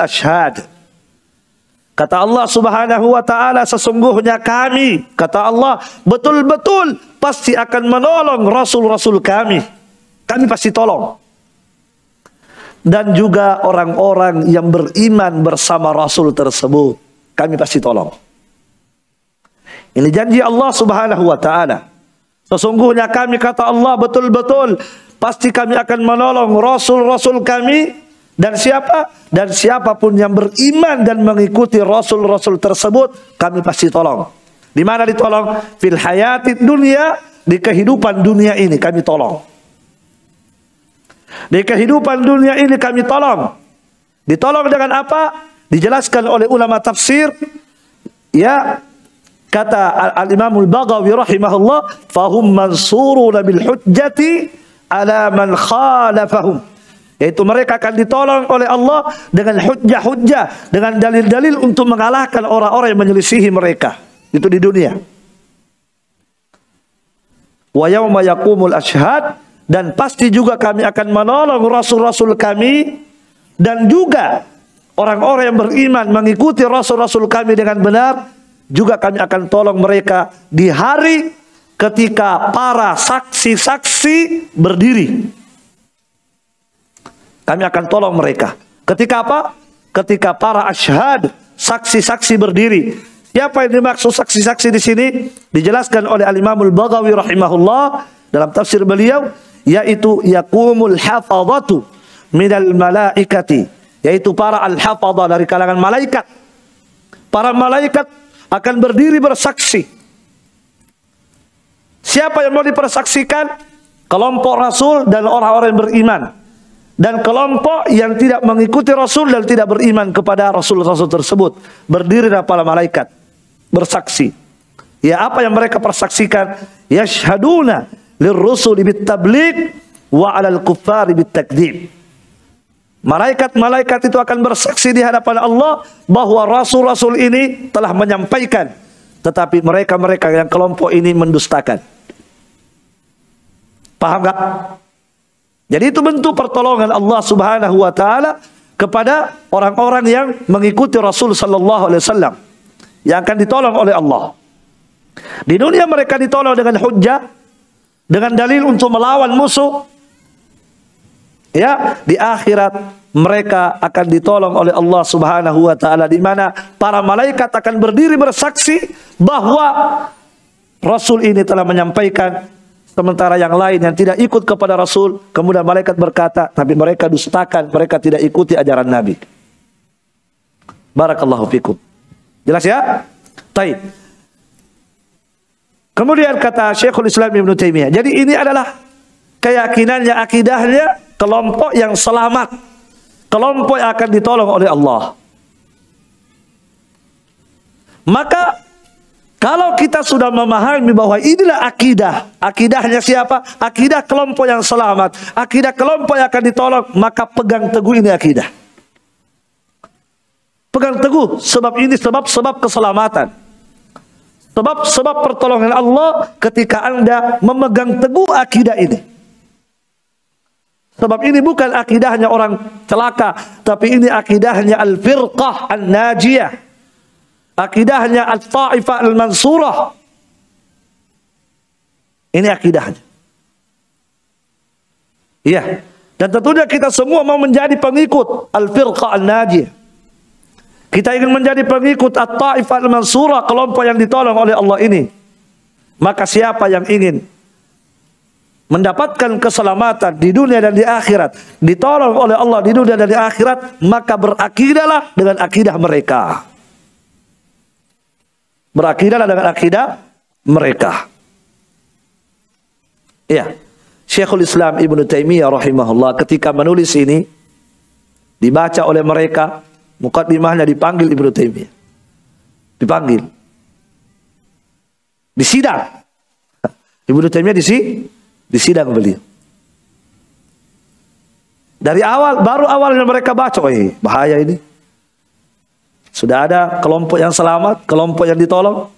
Kata Allah Subhanahu wa taala sesungguhnya kami kata Allah betul-betul pasti akan menolong rasul-rasul kami. Kami pasti tolong dan juga orang-orang yang beriman bersama Rasul tersebut. Kami pasti tolong. Ini janji Allah Subhanahu wa taala. Sesungguhnya kami kata Allah betul-betul pasti kami akan menolong rasul-rasul kami dan siapa dan siapa pun yang beriman dan mengikuti rasul-rasul tersebut kami pasti tolong. Di mana ditolong? Fil hayati dunia di kehidupan dunia ini kami tolong. Di kehidupan dunia ini kami tolong. Ditolong dengan apa? Dijelaskan oleh ulama tafsir. Ya, kata Al-Imam Al-Baghawi rahimahullah, "Fahum mansuruna bil hujjati ala man khalafahum." Yaitu mereka akan ditolong oleh Allah dengan hujjah-hujjah, dengan dalil-dalil untuk mengalahkan orang-orang yang menyelisihi mereka. Itu di dunia. Wa yauma yaqumul ashhad dan pasti juga kami akan menolong rasul-rasul kami dan juga orang-orang yang beriman mengikuti rasul-rasul kami dengan benar juga kami akan tolong mereka di hari ketika para saksi-saksi berdiri. Kami akan tolong mereka. Ketika apa? Ketika para asyhad, saksi-saksi berdiri. Siapa yang dimaksud saksi-saksi di sini? Dijelaskan oleh Al-Imam Al-Baghawi rahimahullah dalam tafsir beliau yaitu yakumul hafadhatu minal malaikati yaitu para al-hafadha dari kalangan malaikat para malaikat akan berdiri bersaksi. Siapa yang mau dipersaksikan? Kelompok Rasul dan orang-orang yang beriman. Dan kelompok yang tidak mengikuti Rasul dan tidak beriman kepada Rasul-Rasul tersebut. Berdiri para malaikat. Bersaksi. Ya apa yang mereka persaksikan? Yashhaduna lirrusuli bitablik wa alal kuffari bitakdib. Malaikat-malaikat itu akan bersaksi di hadapan Allah bahwa rasul-rasul ini telah menyampaikan tetapi mereka-mereka yang kelompok ini mendustakan. Paham gak? Jadi itu bentuk pertolongan Allah Subhanahu wa taala kepada orang-orang yang mengikuti Rasul sallallahu alaihi wasallam yang akan ditolong oleh Allah. Di dunia mereka ditolong dengan hujjah dengan dalil untuk melawan musuh Ya, di akhirat mereka akan ditolong oleh Allah Subhanahu wa taala di mana para malaikat akan berdiri bersaksi bahwa Rasul ini telah menyampaikan sementara yang lain yang tidak ikut kepada Rasul kemudian malaikat berkata tapi mereka dustakan mereka tidak ikuti ajaran Nabi. Barakallahu fikum. Jelas ya? Taib. Kemudian kata Syekhul Islam Ibn Taimiyah. Jadi ini adalah keyakinannya, akidahnya kelompok yang selamat, kelompok yang akan ditolong oleh Allah. Maka kalau kita sudah memahami bahwa inilah akidah, akidahnya siapa? Akidah kelompok yang selamat, akidah kelompok yang akan ditolong, maka pegang teguh ini akidah. Pegang teguh sebab ini sebab-sebab keselamatan. Sebab-sebab pertolongan Allah ketika Anda memegang teguh akidah ini. Sebab ini bukan akidahnya orang celaka, tapi ini akidahnya al-firqah an-najiyah. Akidahnya al-ta'ifah al-mansurah. Ini akidahnya. Iya. Dan tentunya kita semua mau menjadi pengikut al-firqah an-najiyah. Kita ingin menjadi pengikut at-ta'ifah al-mansurah, kelompok yang ditolong oleh Allah ini. Maka siapa yang ingin mendapatkan keselamatan di dunia dan di akhirat, ditolong oleh Allah di dunia dan di akhirat, maka berakidahlah dengan akidah mereka. Berakidahlah dengan akidah mereka. Ya. Syekhul Islam Ibnu Taimiyah rahimahullah ketika menulis ini dibaca oleh mereka, mukaddimahnya dipanggil Ibnu Taimiyah. Dipanggil. Di sidang. Ibnu Taimiyah di sini di sidang beliau. Dari awal, baru awalnya mereka baca, oh bahaya ini. Sudah ada kelompok yang selamat, kelompok yang ditolong.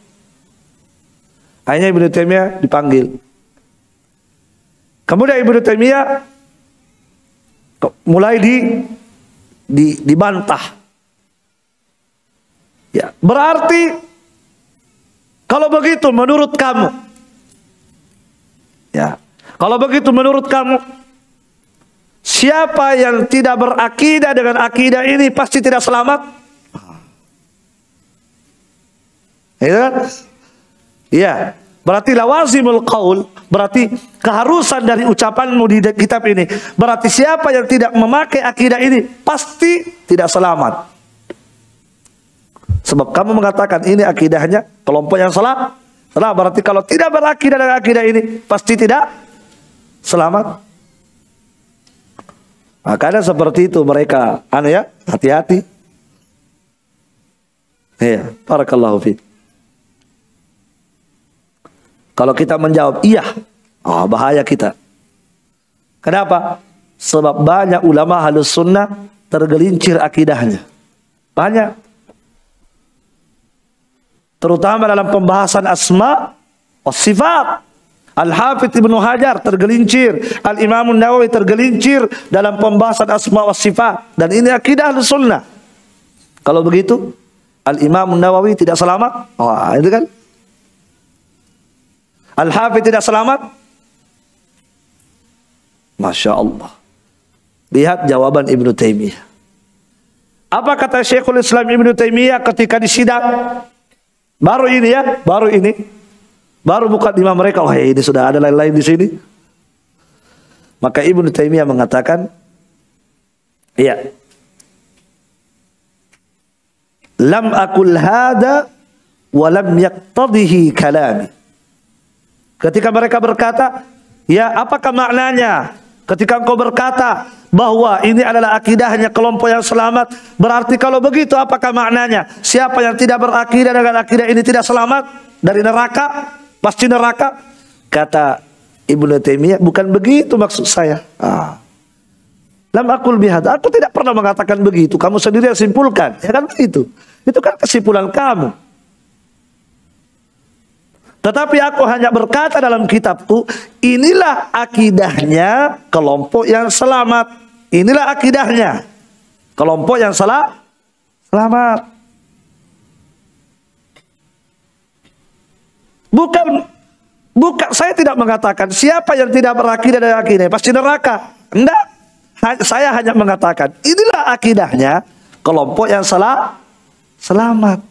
Hanya Ibnu Taimiyah dipanggil. Kemudian Ibnu Taimiyah mulai di, di dibantah. Ya, berarti kalau begitu menurut kamu ya kalau begitu menurut kamu siapa yang tidak berakidah dengan akidah ini pasti tidak selamat? Kan? Iya. Berarti lawazimul qaul, berarti keharusan dari ucapanmu di kitab ini. Berarti siapa yang tidak memakai akidah ini pasti tidak selamat. Sebab kamu mengatakan ini akidahnya kelompok yang salah. Salah berarti kalau tidak berakidah dengan akidah ini pasti tidak selamat. Makanya seperti itu mereka, aneh ya, hati-hati. Ya, barakallahu fi. Kalau kita menjawab iya, oh, bahaya kita. Kenapa? Sebab banyak ulama halus sunnah tergelincir akidahnya. Banyak. Terutama dalam pembahasan asma, sifat. Al-Hafidh Ibnu Hajar tergelincir, Al-Imam Nawawi tergelincir dalam pembahasan asma wa sifat dan ini akidah sunnah. Kalau begitu, Al-Imam Nawawi tidak selamat? Wah, itu kan? Al-Hafidh tidak selamat? Masya Allah. Lihat jawaban Ibnu Taimiyah. Apa kata Syekhul Islam Ibnu Taimiyah ketika disidang? Baru ini ya, baru ini. Baru buka lima mereka, oh ini sudah ada lain-lain di sini. Maka Ibnu Taimiyah mengatakan, iya. Lam akul hada walam yaqtadihi kalami. Ketika mereka berkata, ya apakah maknanya? Ketika engkau berkata bahwa ini adalah akidahnya kelompok yang selamat, berarti kalau begitu apakah maknanya? Siapa yang tidak berakidah dengan akidah ini tidak selamat dari neraka? Pasti neraka? Kata Ibnu Taimiyah, bukan begitu maksud saya. Ah. Lam akul bihad. Aku tidak pernah mengatakan begitu. Kamu sendiri yang simpulkan. Ya kan begitu. Itu kan kesimpulan kamu. Tetapi aku hanya berkata dalam kitabku, inilah akidahnya kelompok yang selamat. Inilah akidahnya kelompok yang salah selamat. Bukan bukan saya tidak mengatakan siapa yang tidak berakidah dari akidah pasti neraka. Enggak. Saya hanya mengatakan inilah akidahnya kelompok yang salah selamat.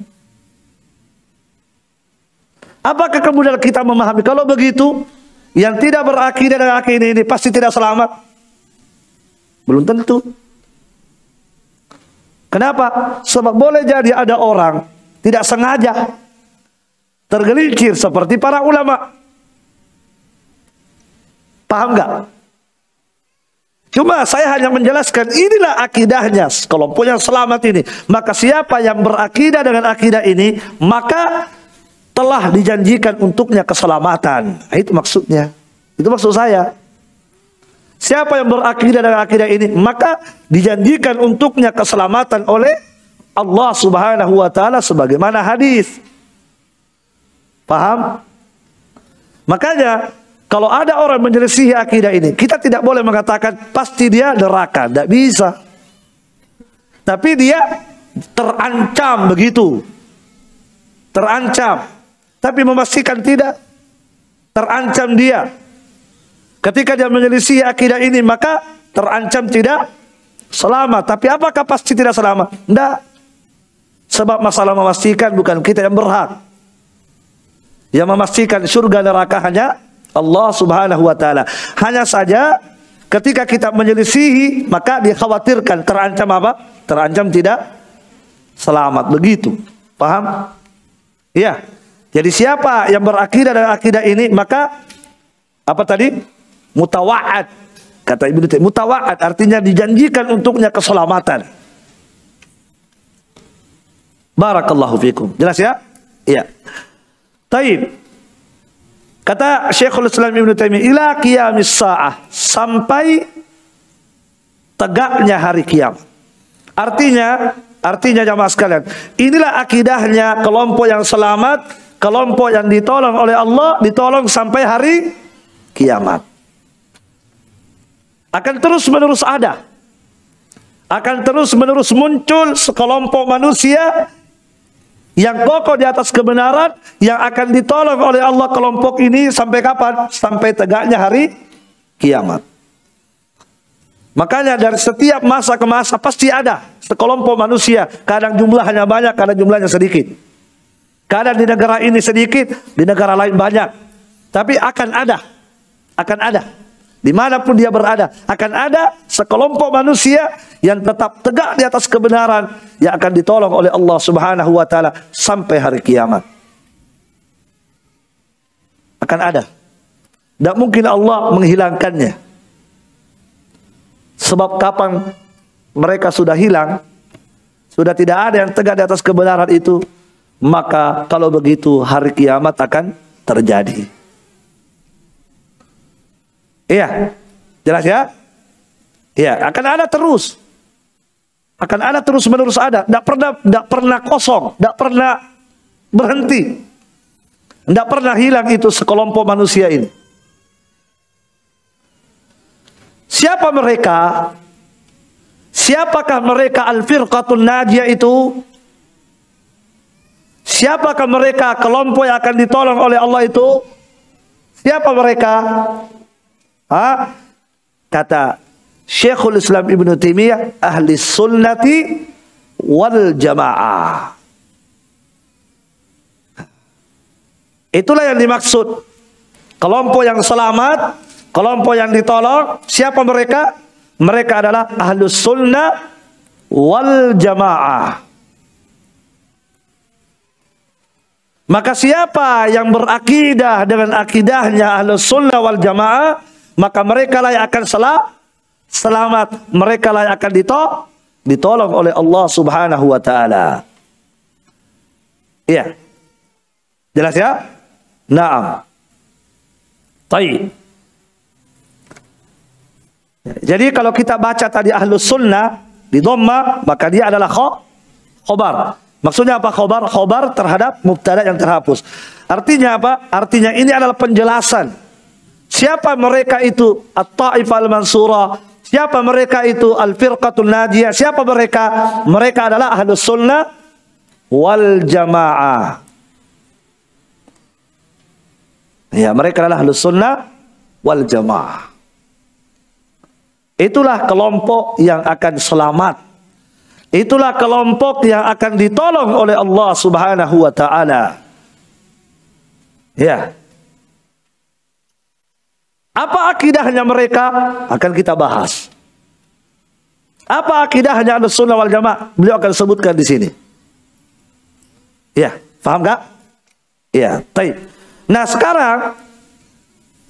Apakah kemudian kita memahami kalau begitu yang tidak berakidah dengan akidah ini pasti tidak selamat? Belum tentu. Kenapa? Sebab boleh jadi ada orang tidak sengaja tergelincir seperti para ulama. Paham nggak? Cuma saya hanya menjelaskan inilah akidahnya kelompok yang selamat ini. Maka siapa yang berakidah dengan akidah ini, maka telah dijanjikan untuknya keselamatan. Nah, itu maksudnya. Itu maksud saya. Siapa yang berakidah dengan akidah ini, maka dijanjikan untuknya keselamatan oleh Allah Subhanahu wa taala sebagaimana hadis. Paham? Makanya kalau ada orang menyelisihi akidah ini, kita tidak boleh mengatakan pasti dia neraka, tidak bisa. Tapi dia terancam begitu. Terancam. Tapi memastikan tidak. Terancam dia. Ketika dia menyelisih akidah ini maka terancam tidak selamat. Tapi apakah pasti tidak selamat? Tidak. Sebab masalah memastikan bukan kita yang berhak. Yang memastikan surga neraka hanya Allah subhanahu wa ta'ala. Hanya saja ketika kita menyelisihi maka dikhawatirkan terancam apa? Terancam tidak selamat. Begitu. Paham? Iya. Jadi siapa yang berakidah dengan akidah ini maka apa tadi? Mutawaat. Kata Ibnu Taimiyah, mutawaat artinya dijanjikan untuknya keselamatan. Barakallahu fikum. Jelas ya? Iya. Taib. Kata Syekhul Islam Ibnu Taimiyah, ila qiyamis saah sampai tegaknya hari kiamat. Artinya, artinya jamaah sekalian, inilah akidahnya kelompok yang selamat kelompok yang ditolong oleh Allah ditolong sampai hari kiamat. Akan terus menerus ada. Akan terus menerus muncul sekelompok manusia yang kokoh di atas kebenaran yang akan ditolong oleh Allah kelompok ini sampai kapan? Sampai tegaknya hari kiamat. Makanya dari setiap masa ke masa pasti ada sekelompok manusia. Kadang jumlahnya banyak, kadang jumlahnya sedikit. Kadang di negara ini sedikit, di negara lain banyak. Tapi akan ada. Akan ada. Di mana pun dia berada. Akan ada sekelompok manusia yang tetap tegak di atas kebenaran. Yang akan ditolong oleh Allah subhanahu wa ta'ala sampai hari kiamat. Akan ada. Tidak mungkin Allah menghilangkannya. Sebab kapan mereka sudah hilang, sudah tidak ada yang tegak di atas kebenaran itu, maka kalau begitu hari kiamat akan terjadi. Iya, jelas ya? Iya, akan ada terus. Akan ada terus menerus ada, tidak pernah tidak pernah kosong, tidak pernah berhenti. Tidak pernah hilang itu sekelompok manusia ini. Siapa mereka? Siapakah mereka al-firqatul najiyah itu? Siapakah mereka kelompok yang akan ditolong oleh Allah itu? Siapa mereka? Ha? Kata Syekhul Islam Ibn Taimiyah ahli sunnati wal jamaah. Itulah yang dimaksud. Kelompok yang selamat, kelompok yang ditolong, siapa mereka? Mereka adalah ahlus sunnah wal jamaah. Maka siapa yang berakidah dengan akidahnya ahlu sunnah wal jamaah, maka mereka lah yang akan salah, selamat. Mereka lah yang akan ditolong, ditolong oleh Allah subhanahu wa ta'ala. Iya. Jelas ya? Naam. Taib. Jadi kalau kita baca tadi ahlus sunnah di dhamma maka dia adalah khobar. Maksudnya apa khobar? Khobar terhadap mubtada yang terhapus. Artinya apa? Artinya ini adalah penjelasan. Siapa mereka itu? At-Ta'if al-Mansura. Siapa mereka itu? Al-Firqatul Najiyah. Siapa mereka? Mereka adalah ahlus sunnah wal jamaah. Ya, mereka adalah ahlus sunnah wal jamaah. Itulah kelompok yang akan selamat. Itulah kelompok yang akan ditolong oleh Allah Subhanahu wa taala. Ya. Apa akidahnya mereka? Akan kita bahas. Apa akidahnya Sunnah wal Jamaah? Beliau akan sebutkan di sini. Ya, paham gak? Ya, baik. Nah sekarang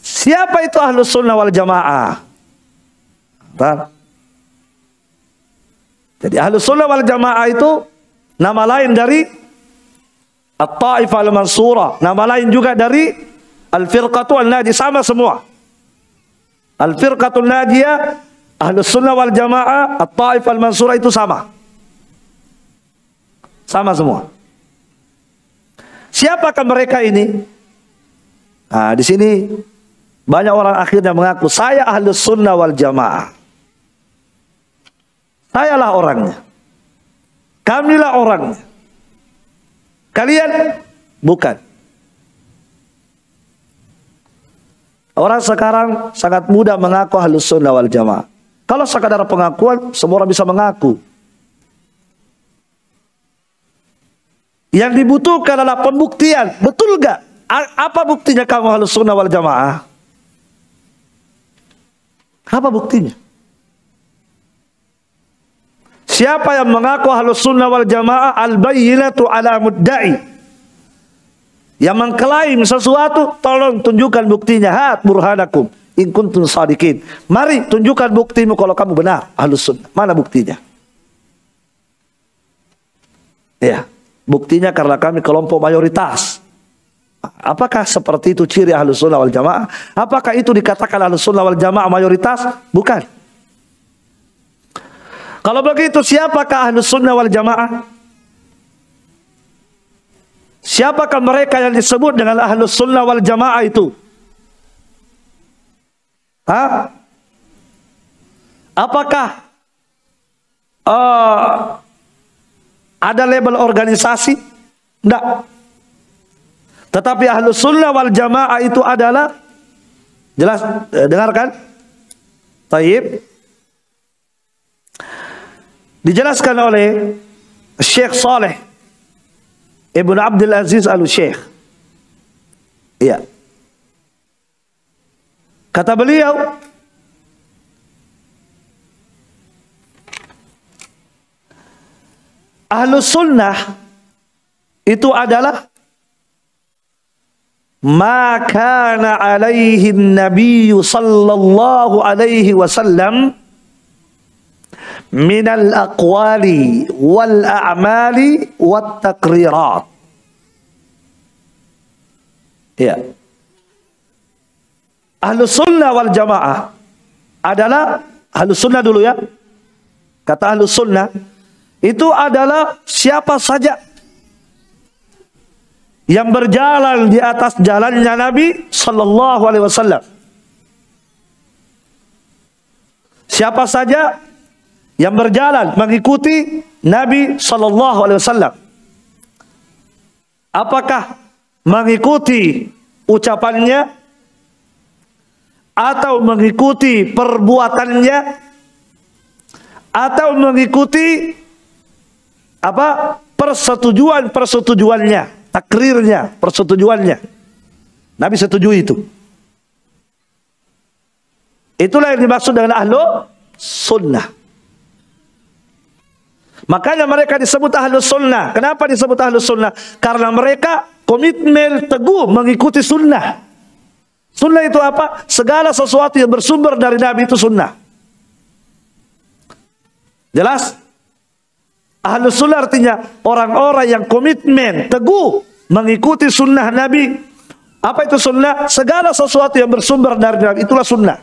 siapa itu Ahlus Sunnah wal Jamaah? Nah. Jadi Ahlus Sunnah wal Jamaah itu nama lain dari At-Taif al-Mansura, nama lain juga dari Al-Firqatu al-Nadi sama semua. Al-Firqatu al-Nadiyah, Ahlus Sunnah wal Jamaah, At-Taif al-Mansura itu sama. Sama semua. Siapakah mereka ini? Nah, di sini banyak orang akhirnya mengaku saya ahlus sunnah wal jamaah. Sayalah orangnya. Kamilah orangnya. Kalian bukan. Orang sekarang sangat mudah mengaku ahlus sunnah wal jamaah. Kalau sekadar pengakuan, semua orang bisa mengaku. Yang dibutuhkan adalah pembuktian. Betul gak? Apa buktinya kamu halus sunnah wal jamaah? Apa buktinya? Siapa yang mengaku halus sunnah wal jamaah al-bayyinatu ala mudda'i. Yang mengklaim sesuatu, tolong tunjukkan buktinya. Hat burhanakum. In kuntum sadikin. Mari tunjukkan buktimu kalau kamu benar. Halus sunnah. Mana buktinya? Ya. Buktinya karena kami kelompok mayoritas. Apakah seperti itu ciri ahlus sunnah wal jamaah? Apakah itu dikatakan ahlus sunnah wal jamaah mayoritas? Bukan. Kalau begitu siapakah ahlus sunnah wal jamaah? Siapakah mereka yang disebut dengan ahlus sunnah wal jamaah itu? Hah? Apakah uh, ada label organisasi? Tidak. Tetapi ahlu sunnah wal jamaah itu adalah jelas eh, dengarkan. Taib. Dijelaskan oleh Syekh Saleh Ibn Abdul Aziz Al-Syekh. Iya. Kata beliau, Ahlu sunnah itu adalah ma kana alaihi nabi sallallahu alaihi wasallam min al aqwali wal a'mali wat taqrirat ya. Ahlu sunnah wal jamaah adalah ahlu sunnah dulu ya. Kata ahlu sunnah itu adalah siapa saja yang berjalan di atas jalannya Nabi Sallallahu Alaihi Wasallam. Siapa saja yang berjalan mengikuti Nabi Sallallahu Alaihi Wasallam. Apakah mengikuti ucapannya atau mengikuti perbuatannya atau mengikuti apa persetujuan persetujuannya takrirnya, persetujuannya. Nabi setuju itu. Itulah yang dimaksud dengan ahlu sunnah. Makanya mereka disebut ahlu sunnah. Kenapa disebut ahlu sunnah? Karena mereka komitmen teguh mengikuti sunnah. Sunnah itu apa? Segala sesuatu yang bersumber dari Nabi itu sunnah. Jelas? Ahlus sunnah artinya orang-orang yang komitmen teguh mengikuti sunnah Nabi. Apa itu sunnah? Segala sesuatu yang bersumber dari Nabi itulah sunnah.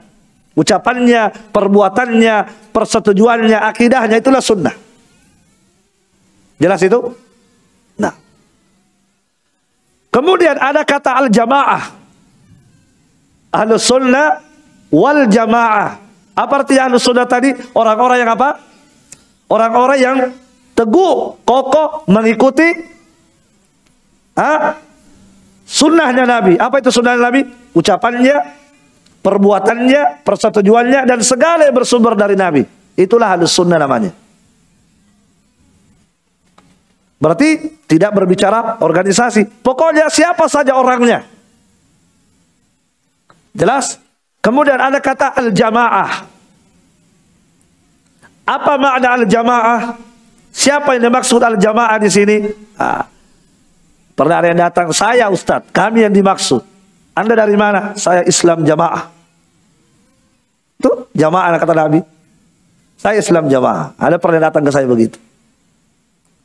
Ucapannya, perbuatannya, persetujuannya, akidahnya itulah sunnah. Jelas itu? Nah. Kemudian ada kata al-jamaah. Ahlus sunnah wal jamaah. Apa artinya ahlus sunnah tadi? Orang-orang yang apa? Orang-orang yang teguh, kokoh mengikuti ha? sunnahnya Nabi. Apa itu sunnah Nabi? Ucapannya, perbuatannya, persetujuannya, dan segala yang bersumber dari Nabi. Itulah halus sunnah namanya. Berarti tidak berbicara organisasi. Pokoknya siapa saja orangnya. Jelas? Kemudian ada kata al-jamaah. Apa makna al-jamaah? Siapa yang dimaksud al-jamaah di sini? Ah. Pernah ada yang datang, saya Ustadz, kami yang dimaksud. Anda dari mana? Saya Islam jamaah. Itu jamaah kata Nabi. Saya Islam jamaah. Ada pernah datang ke saya begitu.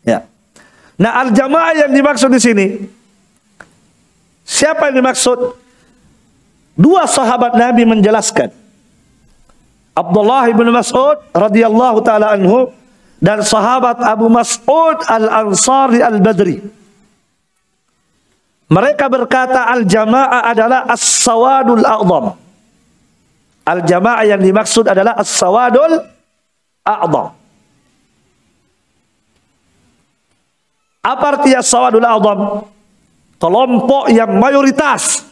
Ya. Nah, al-jamaah yang dimaksud di sini siapa yang dimaksud? Dua sahabat Nabi menjelaskan. Abdullah bin Mas'ud radhiyallahu taala anhu dan sahabat Abu Mas'ud Al-Ansari Al-Badri. Mereka berkata al-jamaah adalah as-sawadul a'zam. Al-jamaah yang dimaksud adalah as-sawadul a'zam. Apa artinya sawadul azam? Kelompok yang mayoritas.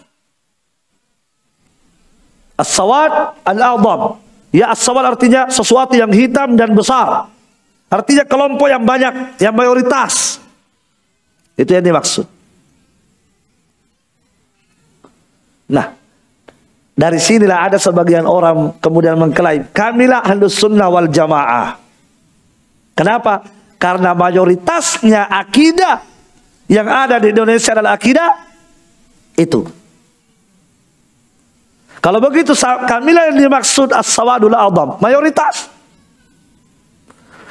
As-sawad al-azam. Ya as-sawad artinya sesuatu yang hitam dan besar. Artinya kelompok yang banyak, yang mayoritas. Itu yang dimaksud. Nah, dari sinilah ada sebagian orang kemudian mengklaim, kamilah ahlus sunnah wal jamaah. Kenapa? Karena mayoritasnya akidah yang ada di Indonesia adalah akidah itu. Kalau begitu kamilah yang dimaksud as-sawadul adam, mayoritas.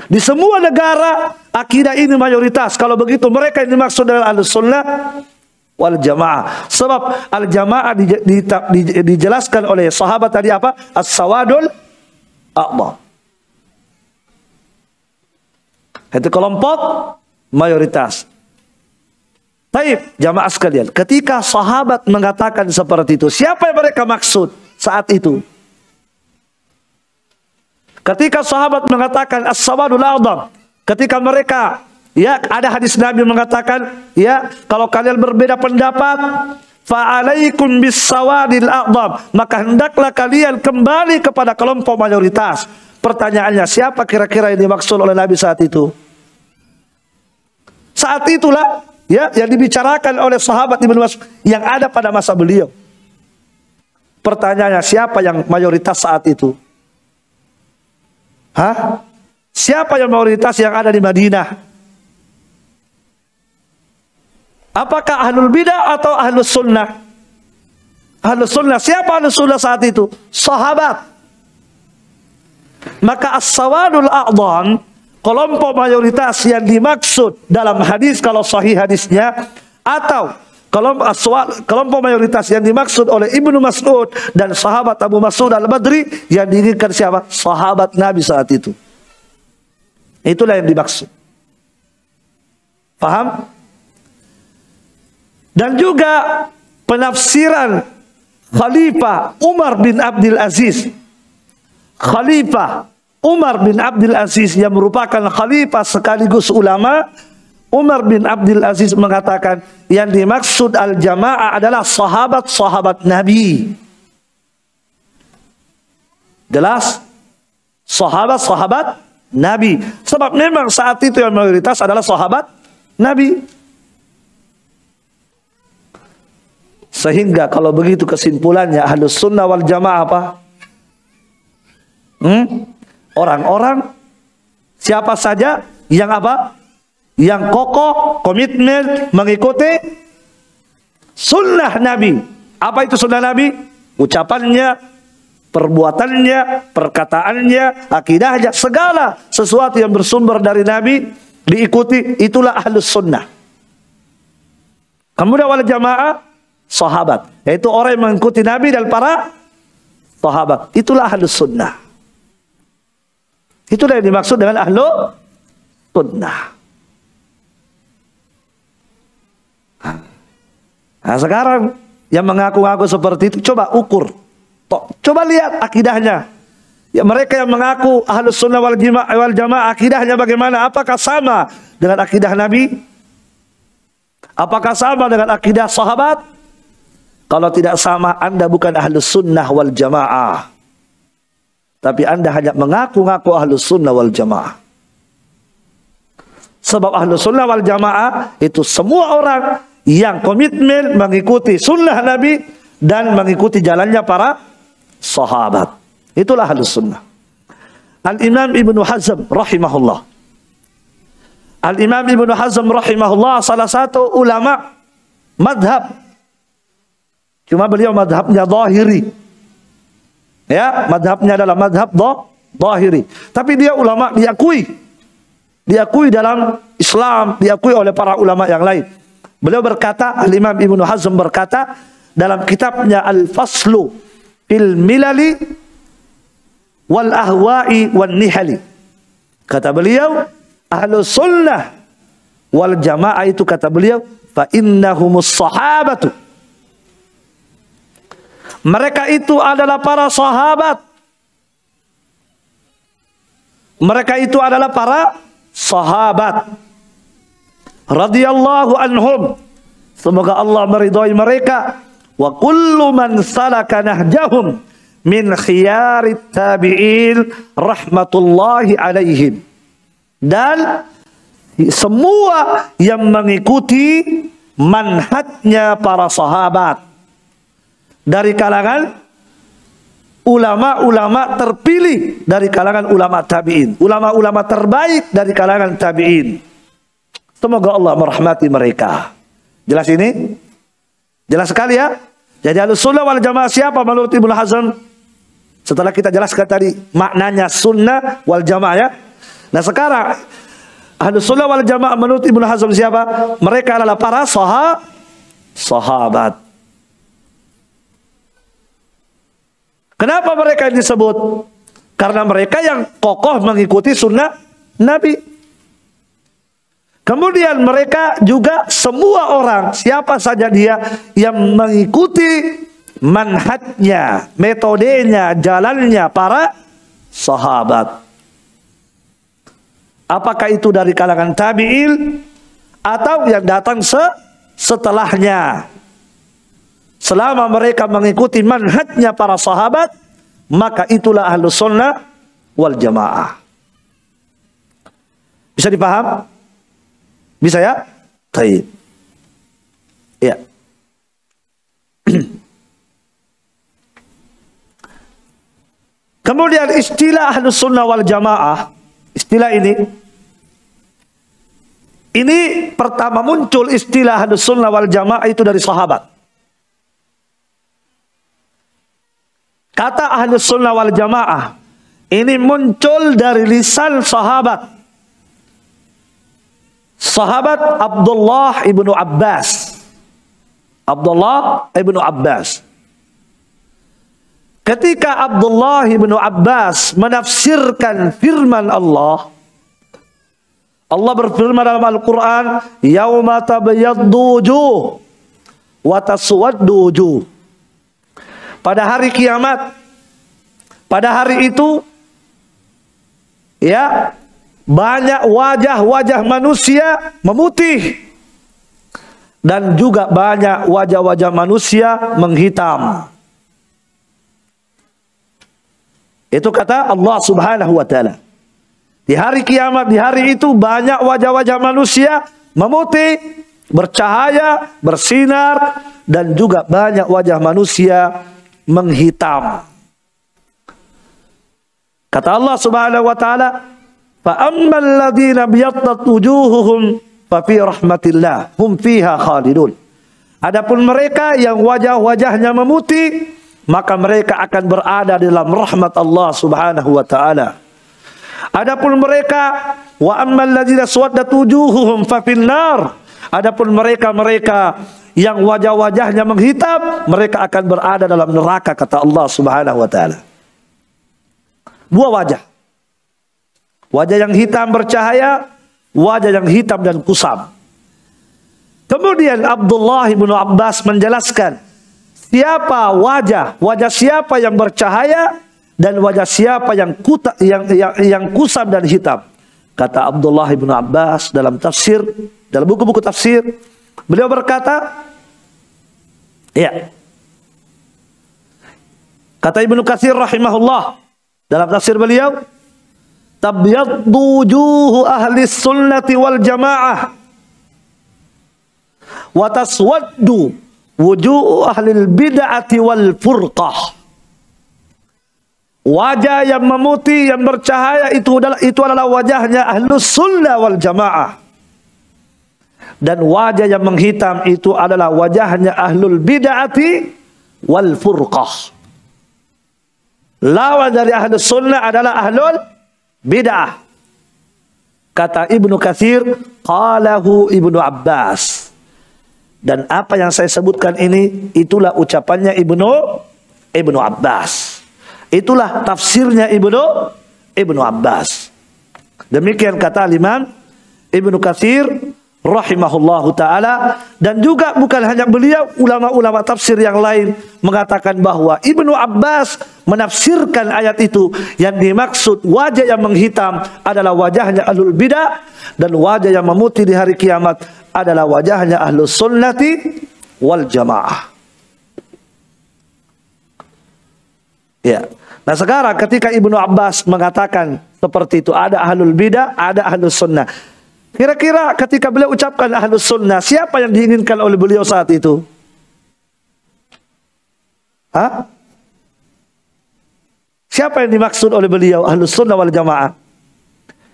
Di semua negara akidah ini mayoritas. Kalau begitu mereka yang dimaksud adalah al-sunnah wal jamaah. Sebab al jamaah di, di, di, dijelaskan oleh sahabat tadi apa? As-sawadul a'dham. Itu kelompok mayoritas. Taib, jamaah sekalian. Ketika sahabat mengatakan seperti itu, siapa yang mereka maksud saat itu? Ketika sahabat mengatakan as-sawadul a'dham, ketika mereka ya ada hadis Nabi mengatakan, ya kalau kalian berbeda pendapat, fa'alaikum bis sawadil a'dham, maka hendaklah kalian kembali kepada kelompok mayoritas. Pertanyaannya, siapa kira-kira yang dimaksud oleh Nabi saat itu? Saat itulah ya yang dibicarakan oleh sahabat Ibnu Mas'ud yang ada pada masa beliau. Pertanyaannya, siapa yang mayoritas saat itu? Hah? Siapa yang mayoritas yang ada di Madinah? Apakah ahlul bidah atau ahlus sunnah? Ahlus sunnah. Siapa ahlus sunnah saat itu? Sahabat. Maka as-sawadul a'dhan kelompok mayoritas yang dimaksud dalam hadis kalau sahih hadisnya atau kelompok kelompok mayoritas yang dimaksud oleh Ibnu Mas'ud dan sahabat Abu Mas'ud Al-Badri yang diinginkan siapa? Sahabat Nabi saat itu. Itulah yang dimaksud. Paham? Dan juga penafsiran Khalifah Umar bin Abdul Aziz Khalifah Umar bin Abdul Aziz yang merupakan khalifah sekaligus ulama Umar bin Abdul Aziz mengatakan yang dimaksud al-jamaah adalah sahabat-sahabat Nabi. Jelas? Sahabat-sahabat Nabi. Sebab memang saat itu yang mayoritas adalah sahabat Nabi. Sehingga kalau begitu kesimpulannya Ahlus Sunnah wal Jamaah apa? Hmm? Orang-orang siapa saja yang apa? Yang kokoh komitmen mengikuti sunnah Nabi. Apa itu sunnah Nabi? Ucapannya, perbuatannya, perkataannya, akidahnya, segala sesuatu yang bersumber dari Nabi diikuti, itulah ahlus sunnah. Kemudian wal jamaah, sahabat. Yaitu orang yang mengikuti Nabi dan para sahabat. Itulah ahlus sunnah. Itulah yang dimaksud dengan ahlu sunnah. Nah sekarang yang mengaku-ngaku seperti itu coba ukur. Coba lihat akidahnya. Ya mereka yang mengaku ahlus sunnah wal jamaah, wal jamaah akidahnya bagaimana? Apakah sama dengan akidah Nabi? Apakah sama dengan akidah sahabat? Kalau tidak sama, anda bukan ahlus sunnah wal jamaah. Tapi anda hanya mengaku-ngaku ahlus sunnah wal jamaah. Sebab ahlus sunnah wal jamaah itu semua orang yang komitmen mengikuti sunnah Nabi dan mengikuti jalannya para sahabat. Itulah halus sunnah. Al-Imam Ibnu Hazm rahimahullah. Al-Imam Ibnu Hazm rahimahullah salah satu ulama madhab. Cuma beliau madhabnya zahiri. Ya, madhabnya adalah madhab zahiri. Tapi dia ulama diakui. Diakui dalam Islam, diakui oleh para ulama yang lain. Beliau berkata, Al-Imam Ibnu Hazm berkata dalam kitabnya Al-Faslu fil Milali wal Ahwa'i wan Nihali. Kata beliau, Ahlu Sunnah wal Jamaah itu kata beliau, fa innahumus sahabatu. Mereka itu adalah para sahabat. Mereka itu adalah para sahabat radhiyallahu anhum. Semoga Allah meridhai mereka. Wa kullu man salaka nahjahum min khiyarit tabi'in rahmatullahi alaihim. Dan semua yang mengikuti manhatnya para sahabat dari kalangan ulama-ulama terpilih dari kalangan ulama tabi'in, ulama-ulama terbaik dari kalangan tabi'in. Semoga Allah merahmati mereka. Jelas ini? Jelas sekali ya? Jadi al sunnah wal jamaah siapa menurut Ibnu Hazm? Setelah kita jelaskan tadi maknanya sunnah wal jamaah ya. Nah sekarang ahlu sunnah wal jamaah menurut Ibnu Hazm siapa? Mereka adalah para sahab, sahabat. Kenapa mereka disebut? Karena mereka yang kokoh mengikuti sunnah Nabi. Kemudian mereka juga semua orang, siapa saja dia yang mengikuti manhatnya, metodenya, jalannya para sahabat. Apakah itu dari kalangan tabi'il atau yang datang se setelahnya. Selama mereka mengikuti manhatnya para sahabat, maka itulah ahlu sunnah wal jamaah. Bisa dipaham? Bisa ya? Baik. Ya. <clears throat> Kemudian istilah ahlus sunnah wal jamaah, istilah ini, ini pertama muncul istilah ahlus sunnah wal jamaah itu dari sahabat. Kata ahlus sunnah wal jamaah, ini muncul dari lisan sahabat sahabat Abdullah ibnu Abbas. Abdullah ibnu Abbas. Ketika Abdullah ibnu Abbas menafsirkan firman Allah, Allah berfirman dalam Al-Quran, Yawma tabayyaddu wujuh wa taswaddu wujuh. Pada hari kiamat, pada hari itu, ya, banyak wajah-wajah manusia memutih dan juga banyak wajah-wajah manusia menghitam. Itu kata Allah Subhanahu wa taala. Di hari kiamat, di hari itu banyak wajah-wajah manusia memutih, bercahaya, bersinar dan juga banyak wajah manusia menghitam. Kata Allah Subhanahu wa taala, Fa ammal ladzina biyaddat wujuhuhum fa fi rahmatillah hum fiha khalidun. Adapun mereka yang wajah-wajahnya memutih, maka mereka akan berada dalam rahmat Allah Subhanahu wa taala. Adapun mereka wa ammal ladzina suwaddat wujuhuhum fa nar. Adapun mereka-mereka yang wajah-wajahnya menghitam, mereka akan berada dalam neraka kata Allah Subhanahu wa taala. Dua wajah. Wajah yang hitam bercahaya, wajah yang hitam dan kusam. Kemudian Abdullah bin Abbas menjelaskan siapa wajah, wajah siapa yang bercahaya dan wajah siapa yang kuta, yang, yang yang kusam dan hitam. Kata Abdullah bin Abbas dalam tafsir, dalam buku-buku tafsir, beliau berkata, ya. Kata Ibnu Katsir rahimahullah dalam tafsir beliau, tabyaddu wujuhu ahli sunnati wal jamaah wa taswaddu wujuhu ahli bid'ati wal furqah wajah yang memutih yang bercahaya itu adalah itu adalah wajahnya ahlus sunnah wal jamaah dan wajah yang menghitam itu adalah wajahnya ahlul bid'ati wal furqah lawan dari ahlus sunnah adalah ahlul bid'ah kata Ibnu Katsir qalahu Ibnu Abbas dan apa yang saya sebutkan ini itulah ucapannya Ibnu Ibnu Abbas. Itulah tafsirnya Ibnu Ibnu Abbas. Demikian kata Imam Ibnu Katsir rahimahullahu taala dan juga bukan hanya beliau ulama-ulama tafsir yang lain mengatakan bahwa Ibnu Abbas menafsirkan ayat itu yang dimaksud wajah yang menghitam adalah wajahnya alul bidah dan wajah yang memutih di hari kiamat adalah wajahnya ahlu sunnati wal jamaah. Ya. Nah sekarang ketika Ibnu Abbas mengatakan seperti itu ada ahlul bidah, ada ahlus sunnah. Kira-kira ketika beliau ucapkan ahlus sunnah, siapa yang diinginkan oleh beliau saat itu? Hah? Siapa yang dimaksud oleh beliau ahlus sunnah wal jamaah?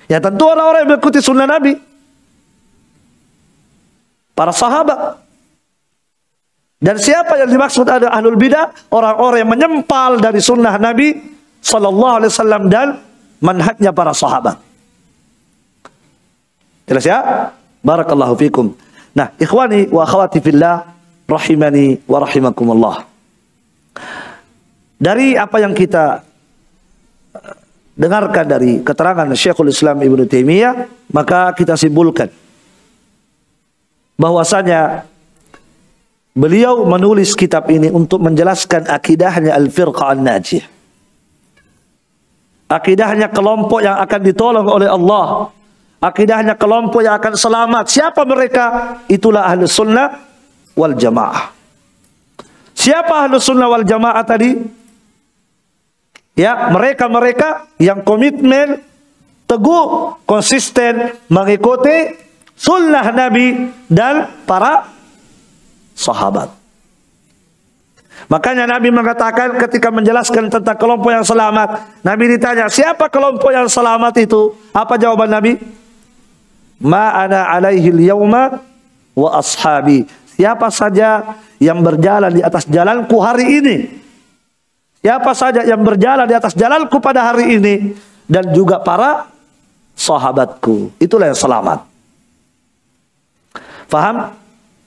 Ya tentu orang-orang yang mengikuti sunnah Nabi. Para sahabat. Dan siapa yang dimaksud ada ahlul bidah? Orang-orang yang menyempal dari sunnah Nabi Sallallahu Alaihi Wasallam dan manhajnya para sahabat. Jelas ya? Barakallahu fikum. Nah, ikhwani wa akhwati fillah rahimani wa rahimakumullah. Dari apa yang kita eh, dengarkan dari keterangan Syekhul Islam Ibnu Taimiyah, maka kita simpulkan bahwasanya beliau menulis kitab ini untuk menjelaskan akidahnya Al-Firqah An-Najiyah. Akidahnya kelompok yang akan ditolong oleh Allah akidahnya kelompok yang akan selamat. Siapa mereka? Itulah ahlu sunnah wal jamaah. Siapa ahlu sunnah wal jamaah tadi? Ya, mereka-mereka yang komitmen teguh, konsisten mengikuti sunnah Nabi dan para sahabat. Makanya Nabi mengatakan ketika menjelaskan tentang kelompok yang selamat, Nabi ditanya, siapa kelompok yang selamat itu? Apa jawaban Nabi? Ma ana alaihi yauma wa ashabi. Siapa saja yang berjalan di atas jalanku hari ini. Siapa saja yang berjalan di atas jalanku pada hari ini dan juga para sahabatku. Itulah yang selamat. Faham?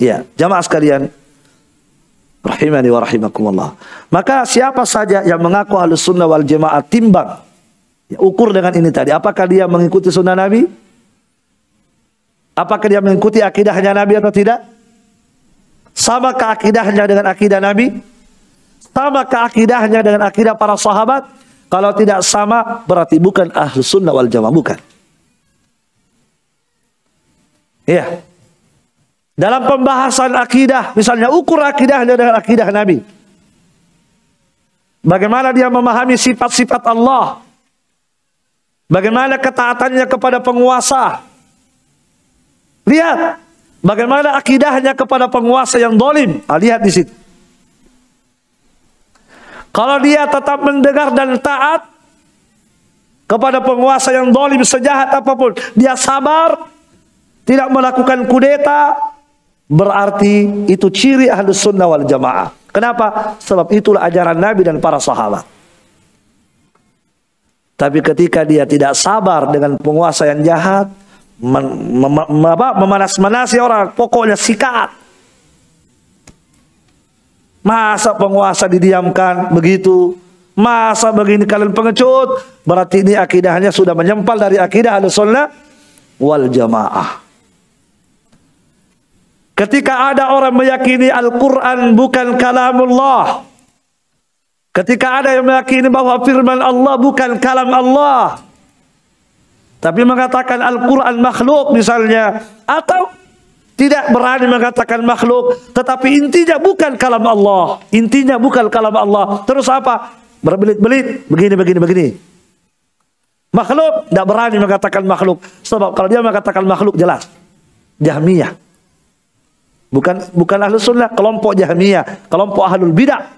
Ya, jamaah sekalian. Rahimani wa rahimakumullah. Maka siapa saja yang mengaku halus sunnah wal jamaah timbang. Ya, ukur dengan ini tadi. Apakah dia mengikuti sunnah Nabi? Apakah dia mengikuti akidahnya Nabi atau tidak? Sama ke akidahnya dengan akidah Nabi? Sama ke akidahnya dengan akidah para sahabat? Kalau tidak sama, berarti bukan ahlu sunnah wal jamaah. Bukan. Iya. Dalam pembahasan akidah, misalnya ukur akidahnya dengan akidah Nabi. Bagaimana dia memahami sifat-sifat Allah. Bagaimana ketaatannya kepada penguasa. Lihat bagaimana akidahnya kepada penguasa yang dolim. Ah, lihat di situ. Kalau dia tetap mendengar dan taat kepada penguasa yang dolim sejahat apa pun, dia sabar, tidak melakukan kudeta, Berarti itu ciri ahlus sunnah wal jamaah. Kenapa? Sebab itulah ajaran Nabi dan para sahabat. Tapi ketika dia tidak sabar dengan penguasa yang jahat, mem mem memanas-manasi orang, pokoknya sikat. Masa penguasa didiamkan begitu? Masa begini kalian pengecut? Berarti ini akidahnya sudah menyempal dari akidah al-sunnah wal jamaah. Ketika ada orang meyakini Al-Quran bukan kalamullah, Ketika ada yang meyakini bahwa firman Allah bukan kalam Allah. Tapi mengatakan Al-Quran makhluk misalnya. Atau tidak berani mengatakan makhluk. Tetapi intinya bukan kalam Allah. Intinya bukan kalam Allah. Terus apa? Berbelit-belit. Begini, begini, begini. Makhluk. Tidak berani mengatakan makhluk. Sebab kalau dia mengatakan makhluk jelas. Jahmiyah. Bukan bukan ahlu sunnah. Kelompok Jahmiyah. Kelompok ahlul bidah.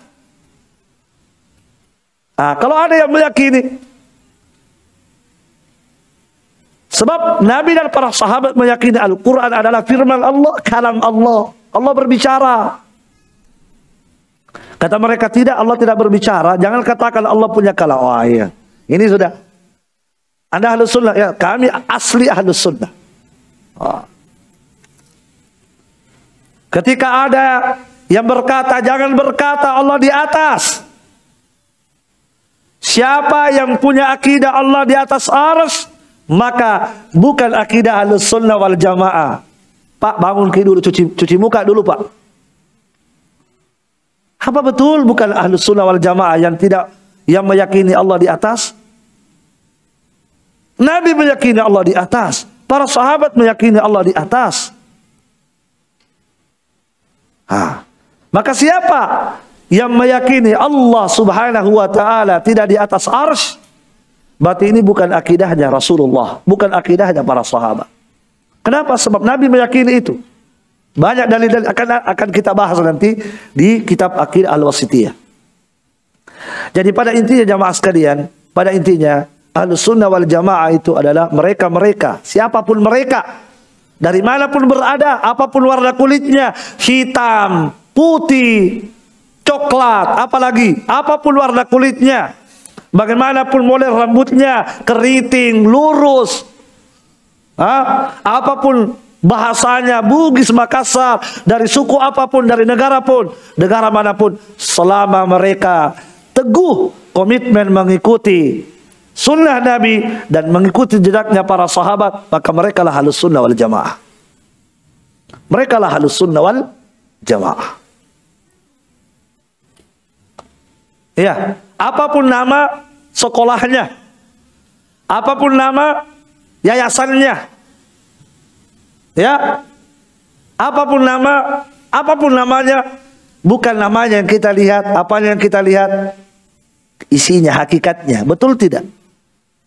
Nah, kalau ada yang meyakini Sebab Nabi dan para sahabat meyakini Al-Quran adalah firman Allah, kalam Allah. Allah berbicara. Kata mereka tidak, Allah tidak berbicara. Jangan katakan Allah punya kalam. Oh iya. Ini sudah. Anda ahlu sunnah. Ya, kami asli ahlu sunnah. Oh. Ketika ada yang berkata, jangan berkata Allah di atas. Siapa yang punya akidah Allah di atas ars, maka bukan akidah ahlus sunnah wal jamaah. Pak bangun ke dulu, cuci, cuci muka dulu pak. Apa betul bukan ahlus sunnah wal jamaah yang tidak yang meyakini Allah di atas? Nabi meyakini Allah di atas. Para sahabat meyakini Allah di atas. Ha. Maka siapa yang meyakini Allah subhanahu wa ta'ala tidak di atas arsh, berarti ini bukan akidahnya Rasulullah, bukan akidahnya para sahabat. Kenapa? Sebab Nabi meyakini itu. Banyak dalil-dalil akan akan kita bahas nanti di kitab Akidah Al-Wasitiyah. Jadi pada intinya jamaah sekalian, pada intinya Ahlus Sunnah wal Jamaah itu adalah mereka-mereka, siapa pun mereka, dari mana pun berada, apa pun warna kulitnya, hitam, putih, coklat, apalagi apa pun warna kulitnya, bagaimanapun model rambutnya, keriting, lurus, ha? apa pun bahasanya, Bugis, Makassar, dari suku apa pun, dari negara pun, negara mana pun, selama mereka teguh komitmen mengikuti sunnah Nabi dan mengikuti jejaknya para sahabat, maka mereka lah halus sunnah wal jamaah. Mereka lah halus sunnah wal jamaah. Ya, apa pun nama sekolahnya, apa pun nama yayasannya, ya, apa pun nama, apa pun namanya, bukan namanya yang kita lihat, apa yang kita lihat, isinya, hakikatnya, betul tidak?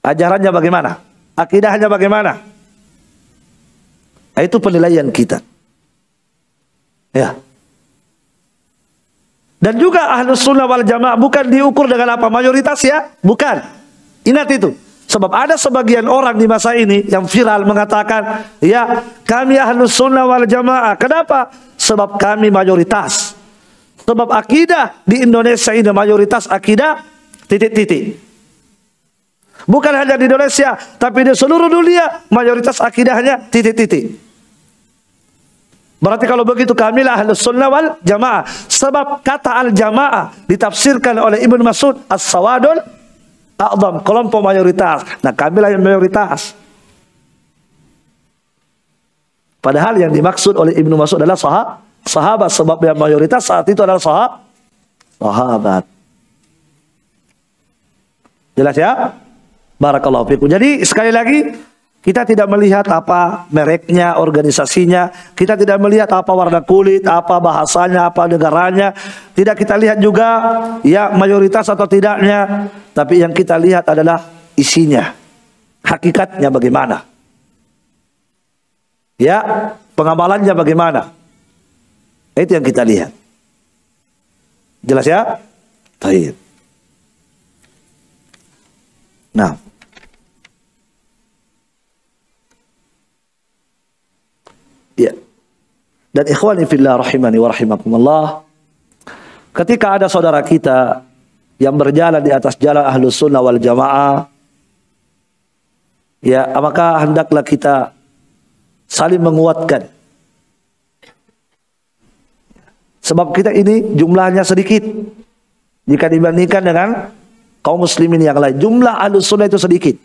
Ajarannya bagaimana? Akidahnya bagaimana? Nah, itu penilaian kita. Ya. Dan juga ahlus sunnah wal jamaah bukan diukur dengan apa mayoritas ya, bukan. Ingat itu. Sebab ada sebagian orang di masa ini yang viral mengatakan, ya kami ahlus sunnah wal jamaah. Kenapa? Sebab kami mayoritas. Sebab akidah di Indonesia ini mayoritas akidah titik-titik. Bukan hanya di Indonesia, tapi di seluruh dunia mayoritas akidahnya titik-titik. Berarti kalau begitu kamilah ahlus sunnah wal jamaah. Sebab kata al jamaah ditafsirkan oleh Ibn Mas'ud as-sawadul a'zam. Kelompok mayoritas. Nah kamilah yang mayoritas. Padahal yang dimaksud oleh Ibnu Mas'ud adalah sahab, sahabat. Sebab yang mayoritas saat itu adalah sahab, sahabat. Jelas ya? Barakallahu fikum. Jadi sekali lagi kita tidak melihat apa mereknya, organisasinya. Kita tidak melihat apa warna kulit, apa bahasanya, apa negaranya. Tidak kita lihat juga ya mayoritas atau tidaknya. Tapi yang kita lihat adalah isinya. Hakikatnya bagaimana. Ya, pengamalannya bagaimana. Itu yang kita lihat. Jelas ya? Baik. Nah. Ya. Dan ikhwani fillah rahimani wa rahimakumullah. Ketika ada saudara kita yang berjalan di atas jalan ahlus sunnah wal jamaah. Ya, maka hendaklah kita saling menguatkan. Sebab kita ini jumlahnya sedikit. Jika dibandingkan dengan kaum muslimin yang lain. Jumlah ahlus sunnah itu sedikit.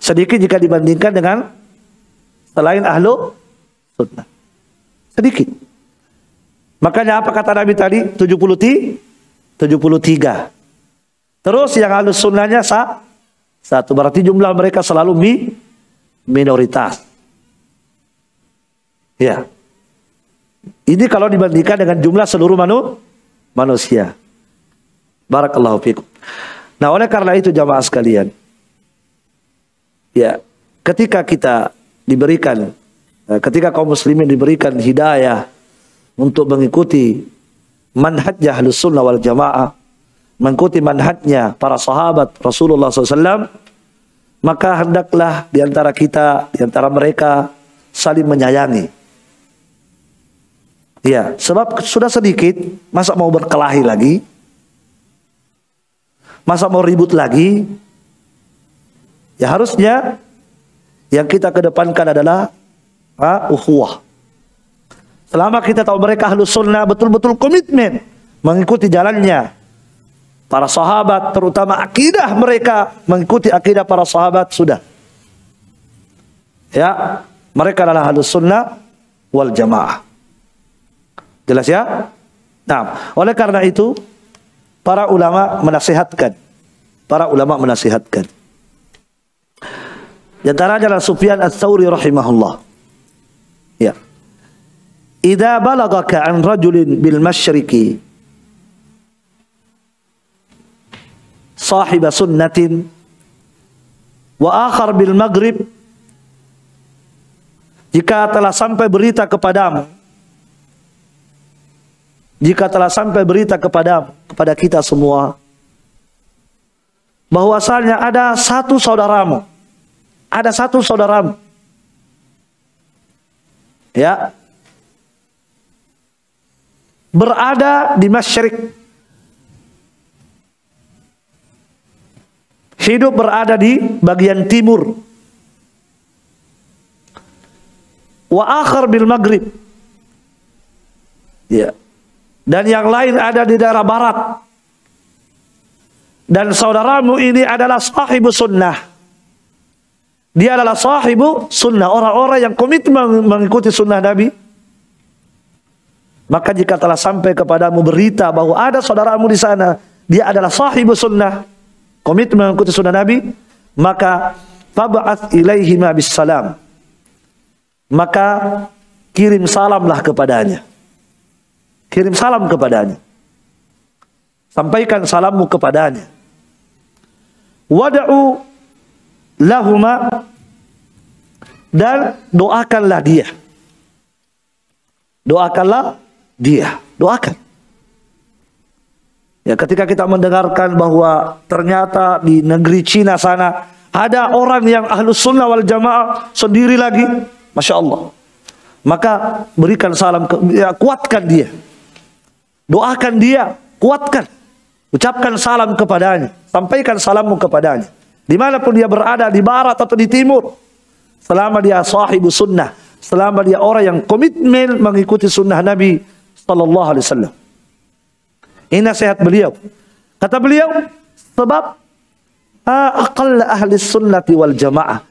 Sedikit jika dibandingkan dengan selain ahlu sunnah. Sedikit. Makanya apa kata Nabi tadi? 70 ti, 73. Terus yang halus sunnahnya sa, satu. Berarti jumlah mereka selalu mi, minoritas. Ya. Ini kalau dibandingkan dengan jumlah seluruh manu, manusia. Barakallahu fikum. Nah oleh karena itu jamaah sekalian. Ya. Ketika kita diberikan, eh, ketika kaum muslimin diberikan hidayah untuk mengikuti manhajnya ahlus sunnah wal jamaah, mengikuti manhajnya para sahabat Rasulullah SAW, maka hendaklah di antara kita, di antara mereka saling menyayangi. Ya, sebab sudah sedikit, masa mau berkelahi lagi? Masa mau ribut lagi? Ya harusnya yang kita kedepankan adalah ha. Selama kita tahu mereka ahlu sunnah betul-betul komitmen mengikuti jalannya. Para sahabat terutama akidah mereka mengikuti akidah para sahabat sudah. Ya, mereka adalah ahlu sunnah wal jamaah. Jelas ya? Nah, oleh karena itu para ulama menasihatkan. Para ulama menasihatkan. Di antaranya adalah Sufyan Ats-Tsauri rahimahullah. Ya. Idza balagaka an rajulin bil masyriqi. Sahib sunnatin. Wa akhar bil maghrib. Jika telah sampai berita kepadamu. Jika telah sampai berita kepada kepada kita semua. Bahwasanya ada satu saudaramu. Ada satu saudaramu ya berada di masyrik. Hidup berada di bagian timur. Wa akhir bil maghrib. Ya. Dan yang lain ada di daerah barat. Dan saudaramu ini adalah sahibu sunnah. Dia adalah sahibu sunnah. Orang-orang yang komitmen mengikuti sunnah Nabi maka jika telah sampai kepadamu berita bahwa ada saudaramu di sana, dia adalah sahibu sunnah, komitmen mengikuti sunnah Nabi, maka fab'ath ilaihi ma salam. Maka kirim salamlah kepadanya. Kirim salam kepadanya. Sampaikan salammu kepadanya. Wada'u lahuma dan doakanlah dia. Doakanlah dia. Doakan. Ya, ketika kita mendengarkan bahwa ternyata di negeri Cina sana ada orang yang ahlus sunnah wal jamaah sendiri lagi, masya Allah. Maka berikan salam, ke, ya, kuatkan dia, doakan dia, kuatkan, ucapkan salam kepadanya, sampaikan salammu kepadanya. Di mana pun dia berada, di barat atau di timur, selama dia sahibu sunnah, selama dia orang yang komitmen mengikuti sunnah Nabi sallallahu alaihi wasallam. Ini nasihat beliau. Kata beliau, sebab aqall ahli sunnati wal jamaah.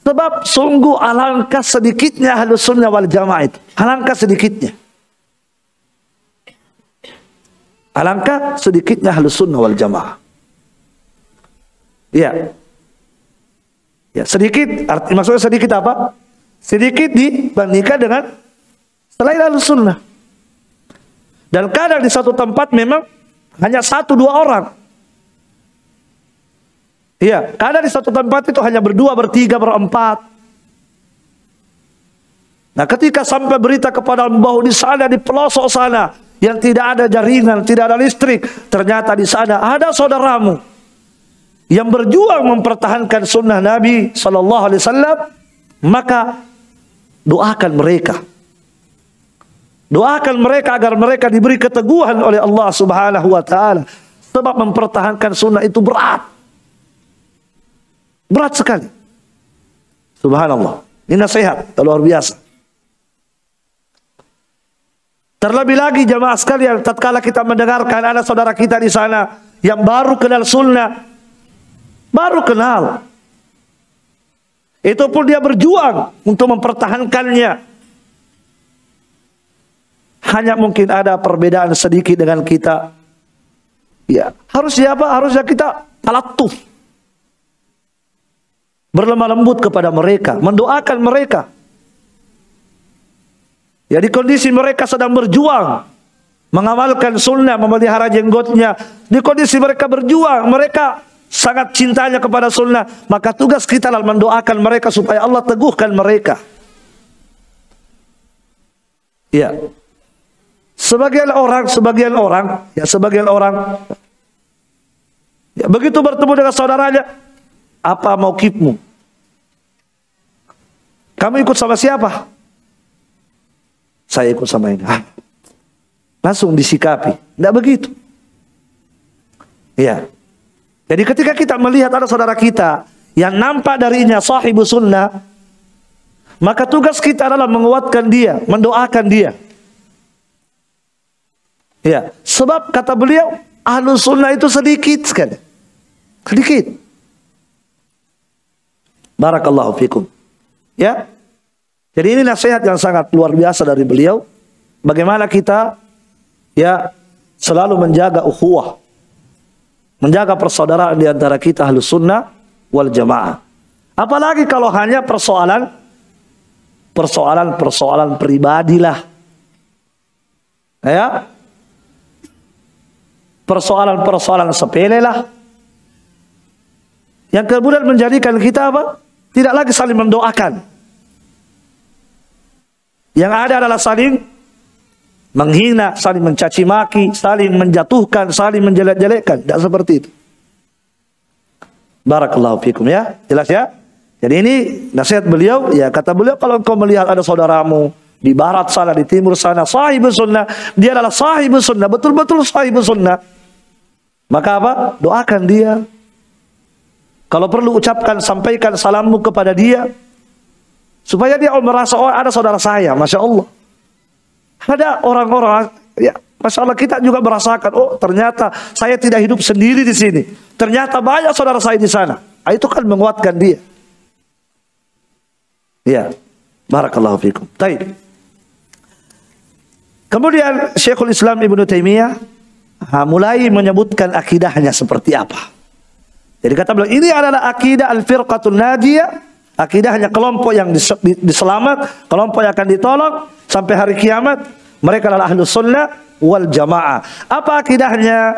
Sebab sungguh alangkah sedikitnya ahli sunnah wal jamaah itu. Alangkah sedikitnya. Alangkah sedikitnya ahli sunnah wal jamaah. Iya. Ya, sedikit arti maksudnya sedikit apa? Sedikit dibandingkan dengan selain ahli sunnah. Dan kadang di satu tempat memang hanya satu dua orang. Iya, kadang di satu tempat itu hanya berdua, bertiga, berempat. Nah, ketika sampai berita kepada bahwa di sana di pelosok sana yang tidak ada jaringan, tidak ada listrik, ternyata di sana ada saudaramu yang berjuang mempertahankan sunnah Nabi Sallallahu Alaihi Wasallam, maka doakan mereka, Doakan mereka agar mereka diberi keteguhan oleh Allah Subhanahu wa taala. Sebab mempertahankan sunnah itu berat. Berat sekali. Subhanallah. Ini nasihat luar biasa. Terlebih lagi jamaah sekalian, tatkala kita mendengarkan ada saudara kita di sana yang baru kenal sunnah, baru kenal. Itu pun dia berjuang untuk mempertahankannya. Hanya mungkin ada perbedaan sedikit dengan kita. Ya, harusnya apa? Harusnya kita talatuf. Berlemah lembut kepada mereka, mendoakan mereka. Ya di kondisi mereka sedang berjuang mengamalkan sunnah, memelihara jenggotnya. Di kondisi mereka berjuang, mereka sangat cintanya kepada sunnah, maka tugas kita adalah mendoakan mereka supaya Allah teguhkan mereka. Ya. Sebagian orang, sebagian orang, ya sebagian orang ya, begitu bertemu dengan saudaranya, apa mau kipmu? Kamu ikut sama siapa? Saya ikut sama ini. Langsung disikapi. Tidak begitu. Ya. Jadi ketika kita melihat ada saudara kita yang nampak darinya sahibu sunnah, maka tugas kita adalah menguatkan dia, mendoakan dia. Ya, sebab kata beliau ahlu sunnah itu sedikit sekali. Sedikit. Barakallahu fikum. Ya. Jadi ini nasihat yang sangat luar biasa dari beliau. Bagaimana kita ya selalu menjaga ukhuwah. Menjaga persaudaraan di antara kita ahlu sunnah wal jamaah. Apalagi kalau hanya persoalan persoalan-persoalan pribadilah. Ya, persoalan-persoalan sepele lah. Yang kemudian menjadikan kita apa? Tidak lagi saling mendoakan. Yang ada adalah saling menghina, saling mencaci maki, saling menjatuhkan, saling menjelek-jelekkan. Tidak seperti itu. Barakallahu fikum ya. Jelas ya? Jadi ini nasihat beliau, ya kata beliau kalau engkau melihat ada saudaramu di barat sana, di timur sana, sahib sunnah, dia adalah sahib sunnah, betul-betul sahib sunnah. Maka apa? Doakan dia. Kalau perlu ucapkan, sampaikan salammu kepada dia. Supaya dia merasa, oh ada saudara saya, Masya Allah. Ada orang-orang, ya Masya Allah kita juga merasakan, oh ternyata saya tidak hidup sendiri di sini. Ternyata banyak saudara saya di sana. Ah, itu kan menguatkan dia. Ya, Barakallahu fikum. Taib. Kemudian Syekhul Islam Ibnu Taimiyah mulai menyebutkan akidahnya seperti apa. Jadi kata beliau, ini adalah akidah al-firqatul najiyah, akidahnya kelompok yang diselamat, kelompok yang akan ditolong sampai hari kiamat. Mereka adalah ahlu sunnah wal jamaah. Apa akidahnya?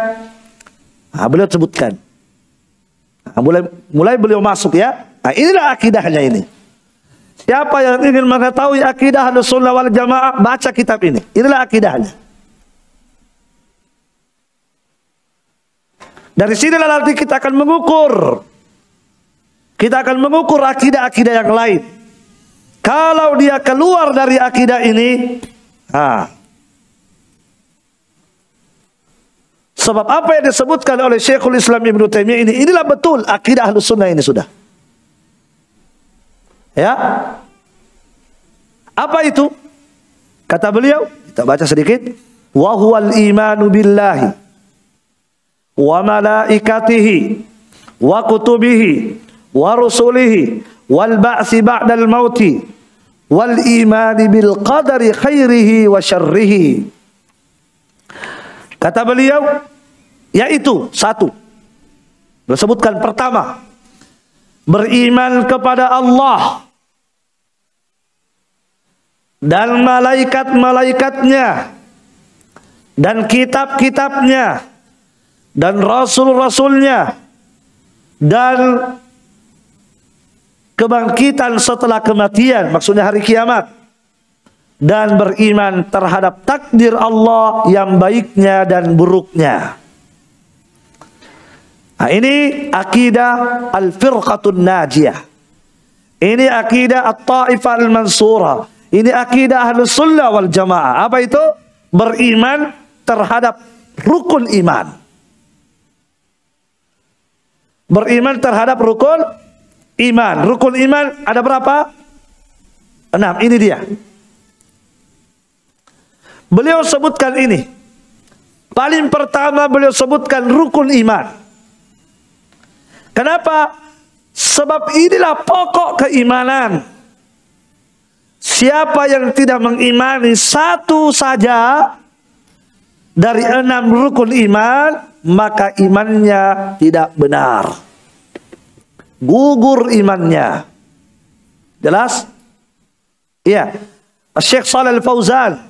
Nah, beliau sebutkan. Nah, mulai, mulai beliau masuk ya. Nah, inilah akidahnya ini. Siapa yang ingin mengetahui akidah ahlu sunnah wal jamaah, baca kitab ini. Inilah akidahnya. Dari sinilah nanti kita akan mengukur. Kita akan mengukur akidah-akidah yang lain. Kalau dia keluar dari akidah ini. Sebab apa yang disebutkan oleh Syekhul Islam Ibn Taimiyah ini, inilah betul akidah Ahlus Sunnah ini sudah. Ya. Apa itu? Kata beliau, kita baca sedikit. Wa imanu billahi wa malaikatihi wa kutubihi wa rusulihi wal ba'si ba'dal mauti wal imani bil qadari khairihi wa syarrihi. Kata beliau yaitu satu disebutkan pertama beriman kepada Allah dan malaikat-malaikatnya dan kitab-kitabnya dan rasul-rasulnya dan kebangkitan setelah kematian maksudnya hari kiamat dan beriman terhadap takdir Allah yang baiknya dan buruknya nah, ini akidah al-firqatun najiyah ini akidah at-ta'ifah al-mansurah Ini akidah ahlus sunnah wal jamaah. Apa itu? Beriman terhadap rukun iman. Beriman terhadap rukun iman. Rukun iman ada berapa? Enam. Ini dia. Beliau sebutkan ini. Paling pertama beliau sebutkan rukun iman. Kenapa? Sebab inilah pokok keimanan. Siapa yang tidak mengimani satu saja dari enam rukun iman, maka imannya tidak benar. Gugur imannya. Jelas? Iya. Syekh Shalal Fauzan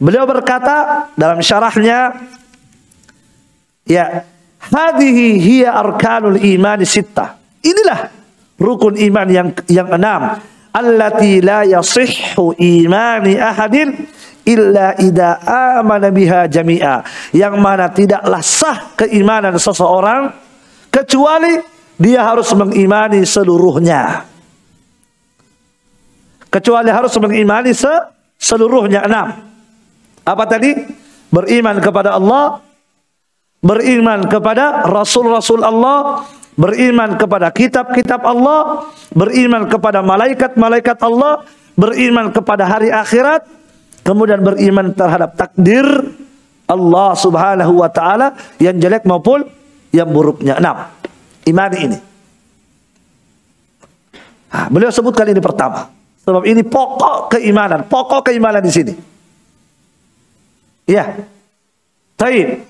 beliau berkata dalam syarahnya ya hadhihi hiya arkanul iman sittah. Inilah rukun iman yang yang enam allati la yasihhu imani ahadin illa ida amana biha jami'a yang mana tidaklah sah keimanan seseorang kecuali dia harus mengimani seluruhnya kecuali harus mengimani se seluruhnya enam apa tadi beriman kepada Allah beriman kepada rasul-rasul Allah beriman kepada kitab-kitab Allah, beriman kepada malaikat-malaikat Allah, beriman kepada hari akhirat, kemudian beriman terhadap takdir Allah Subhanahu wa taala yang jelek maupun yang buruknya. Enam. Imani ini. Nah, beliau sebutkan ini pertama. Sebab ini pokok keimanan, pokok keimanan di sini. Ya. Taib.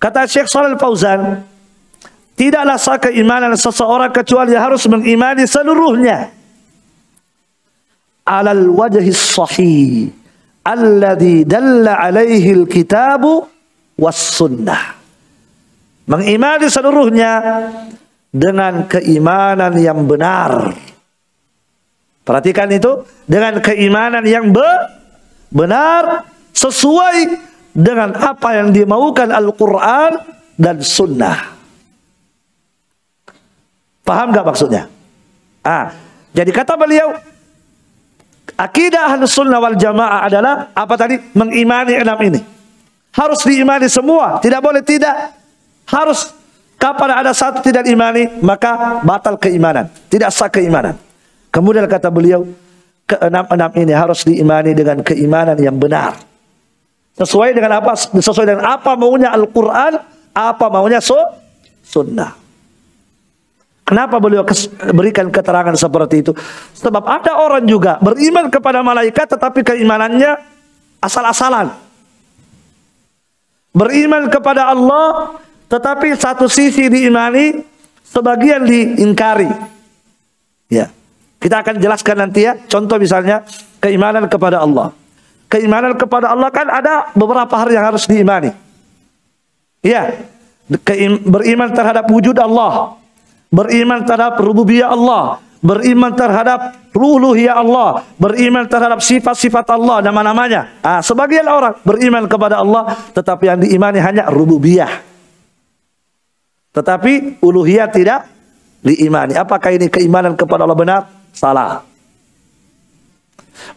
Kata Syekh Shalal Fauzan, tidaklah sah keimanan seseorang kecuali harus mengimani seluruhnya. Alal wajhi sahih alladhi dalla alaihi alkitabu was sunnah. Mengimani seluruhnya dengan keimanan yang benar. Perhatikan itu dengan keimanan yang be benar sesuai dengan apa yang dimaukan Al-Quran dan Sunnah. Paham gak maksudnya? Ah, jadi kata beliau, akidah ahli sunnah wal jamaah adalah apa tadi? Mengimani enam ini. Harus diimani semua, tidak boleh tidak. Harus kapan ada satu tidak imani, maka batal keimanan, tidak sah keimanan. Kemudian kata beliau, keenam-enam ini harus diimani dengan keimanan yang benar. Sesuai dengan apa? Sesuai dengan apa maunya Al-Quran, apa maunya so, sunnah. Kenapa beliau berikan keterangan seperti itu? Sebab ada orang juga beriman kepada malaikat tetapi keimanannya asal-asalan. Beriman kepada Allah tetapi satu sisi diimani, sebagian diingkari. Ya. Kita akan jelaskan nanti ya, contoh misalnya keimanan kepada Allah keimanan kepada Allah kan ada beberapa hal yang harus diimani. Iya, beriman terhadap wujud Allah, beriman terhadap rububiyah Allah, beriman terhadap uluhiyah Allah, beriman terhadap sifat-sifat Allah nama-namanya. Ah, sebagian orang beriman kepada Allah tetapi yang diimani hanya rububiyah. Tetapi uluhiyah tidak diimani. Apakah ini keimanan kepada Allah benar? Salah.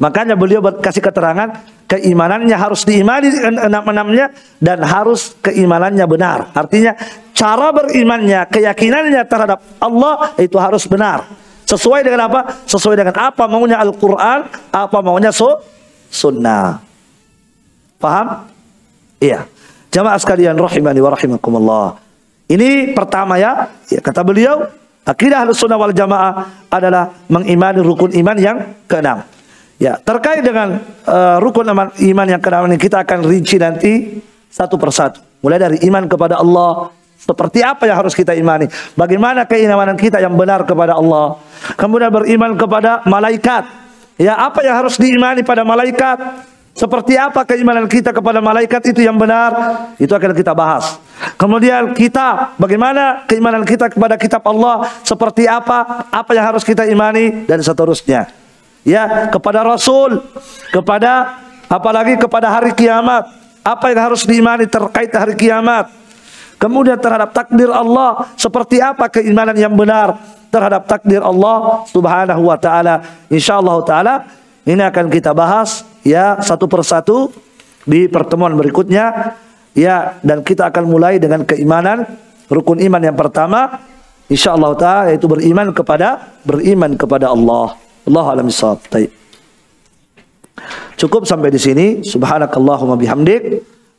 Makanya beliau kasih keterangan keimanannya harus diimani enam-enamnya dan harus keimanannya benar. Artinya cara berimannya, keyakinannya terhadap Allah itu harus benar. Sesuai dengan apa? Sesuai dengan apa maunya Al-Quran, apa maunya su sunnah. Paham? Iya. Jamaah sekalian rahimani wa rahimakumullah. Ini pertama ya, ya kata beliau, akidah Ahlussunnah wal Jamaah adalah mengimani rukun iman yang keenam. Ya, terkait dengan uh, rukun iman yang keenam ini kita akan rinci nanti satu persatu. Mulai dari iman kepada Allah, seperti apa yang harus kita imani? Bagaimana keimanan kita yang benar kepada Allah? Kemudian beriman kepada malaikat. Ya, apa yang harus diimani pada malaikat? Seperti apa keimanan kita kepada malaikat itu yang benar? Itu akan kita bahas. Kemudian kitab, bagaimana keimanan kita kepada kitab Allah? Seperti apa? Apa yang harus kita imani dan seterusnya ya kepada Rasul, kepada apalagi kepada hari kiamat. Apa yang harus diimani terkait hari kiamat? Kemudian terhadap takdir Allah, seperti apa keimanan yang benar terhadap takdir Allah Subhanahu wa taala. Insyaallah taala ini akan kita bahas ya satu persatu di pertemuan berikutnya ya dan kita akan mulai dengan keimanan rukun iman yang pertama insyaallah taala yaitu beriman kepada beriman kepada Allah. Allah alam. Cukup sampai di sini. Subhanakallahumma bihamdik.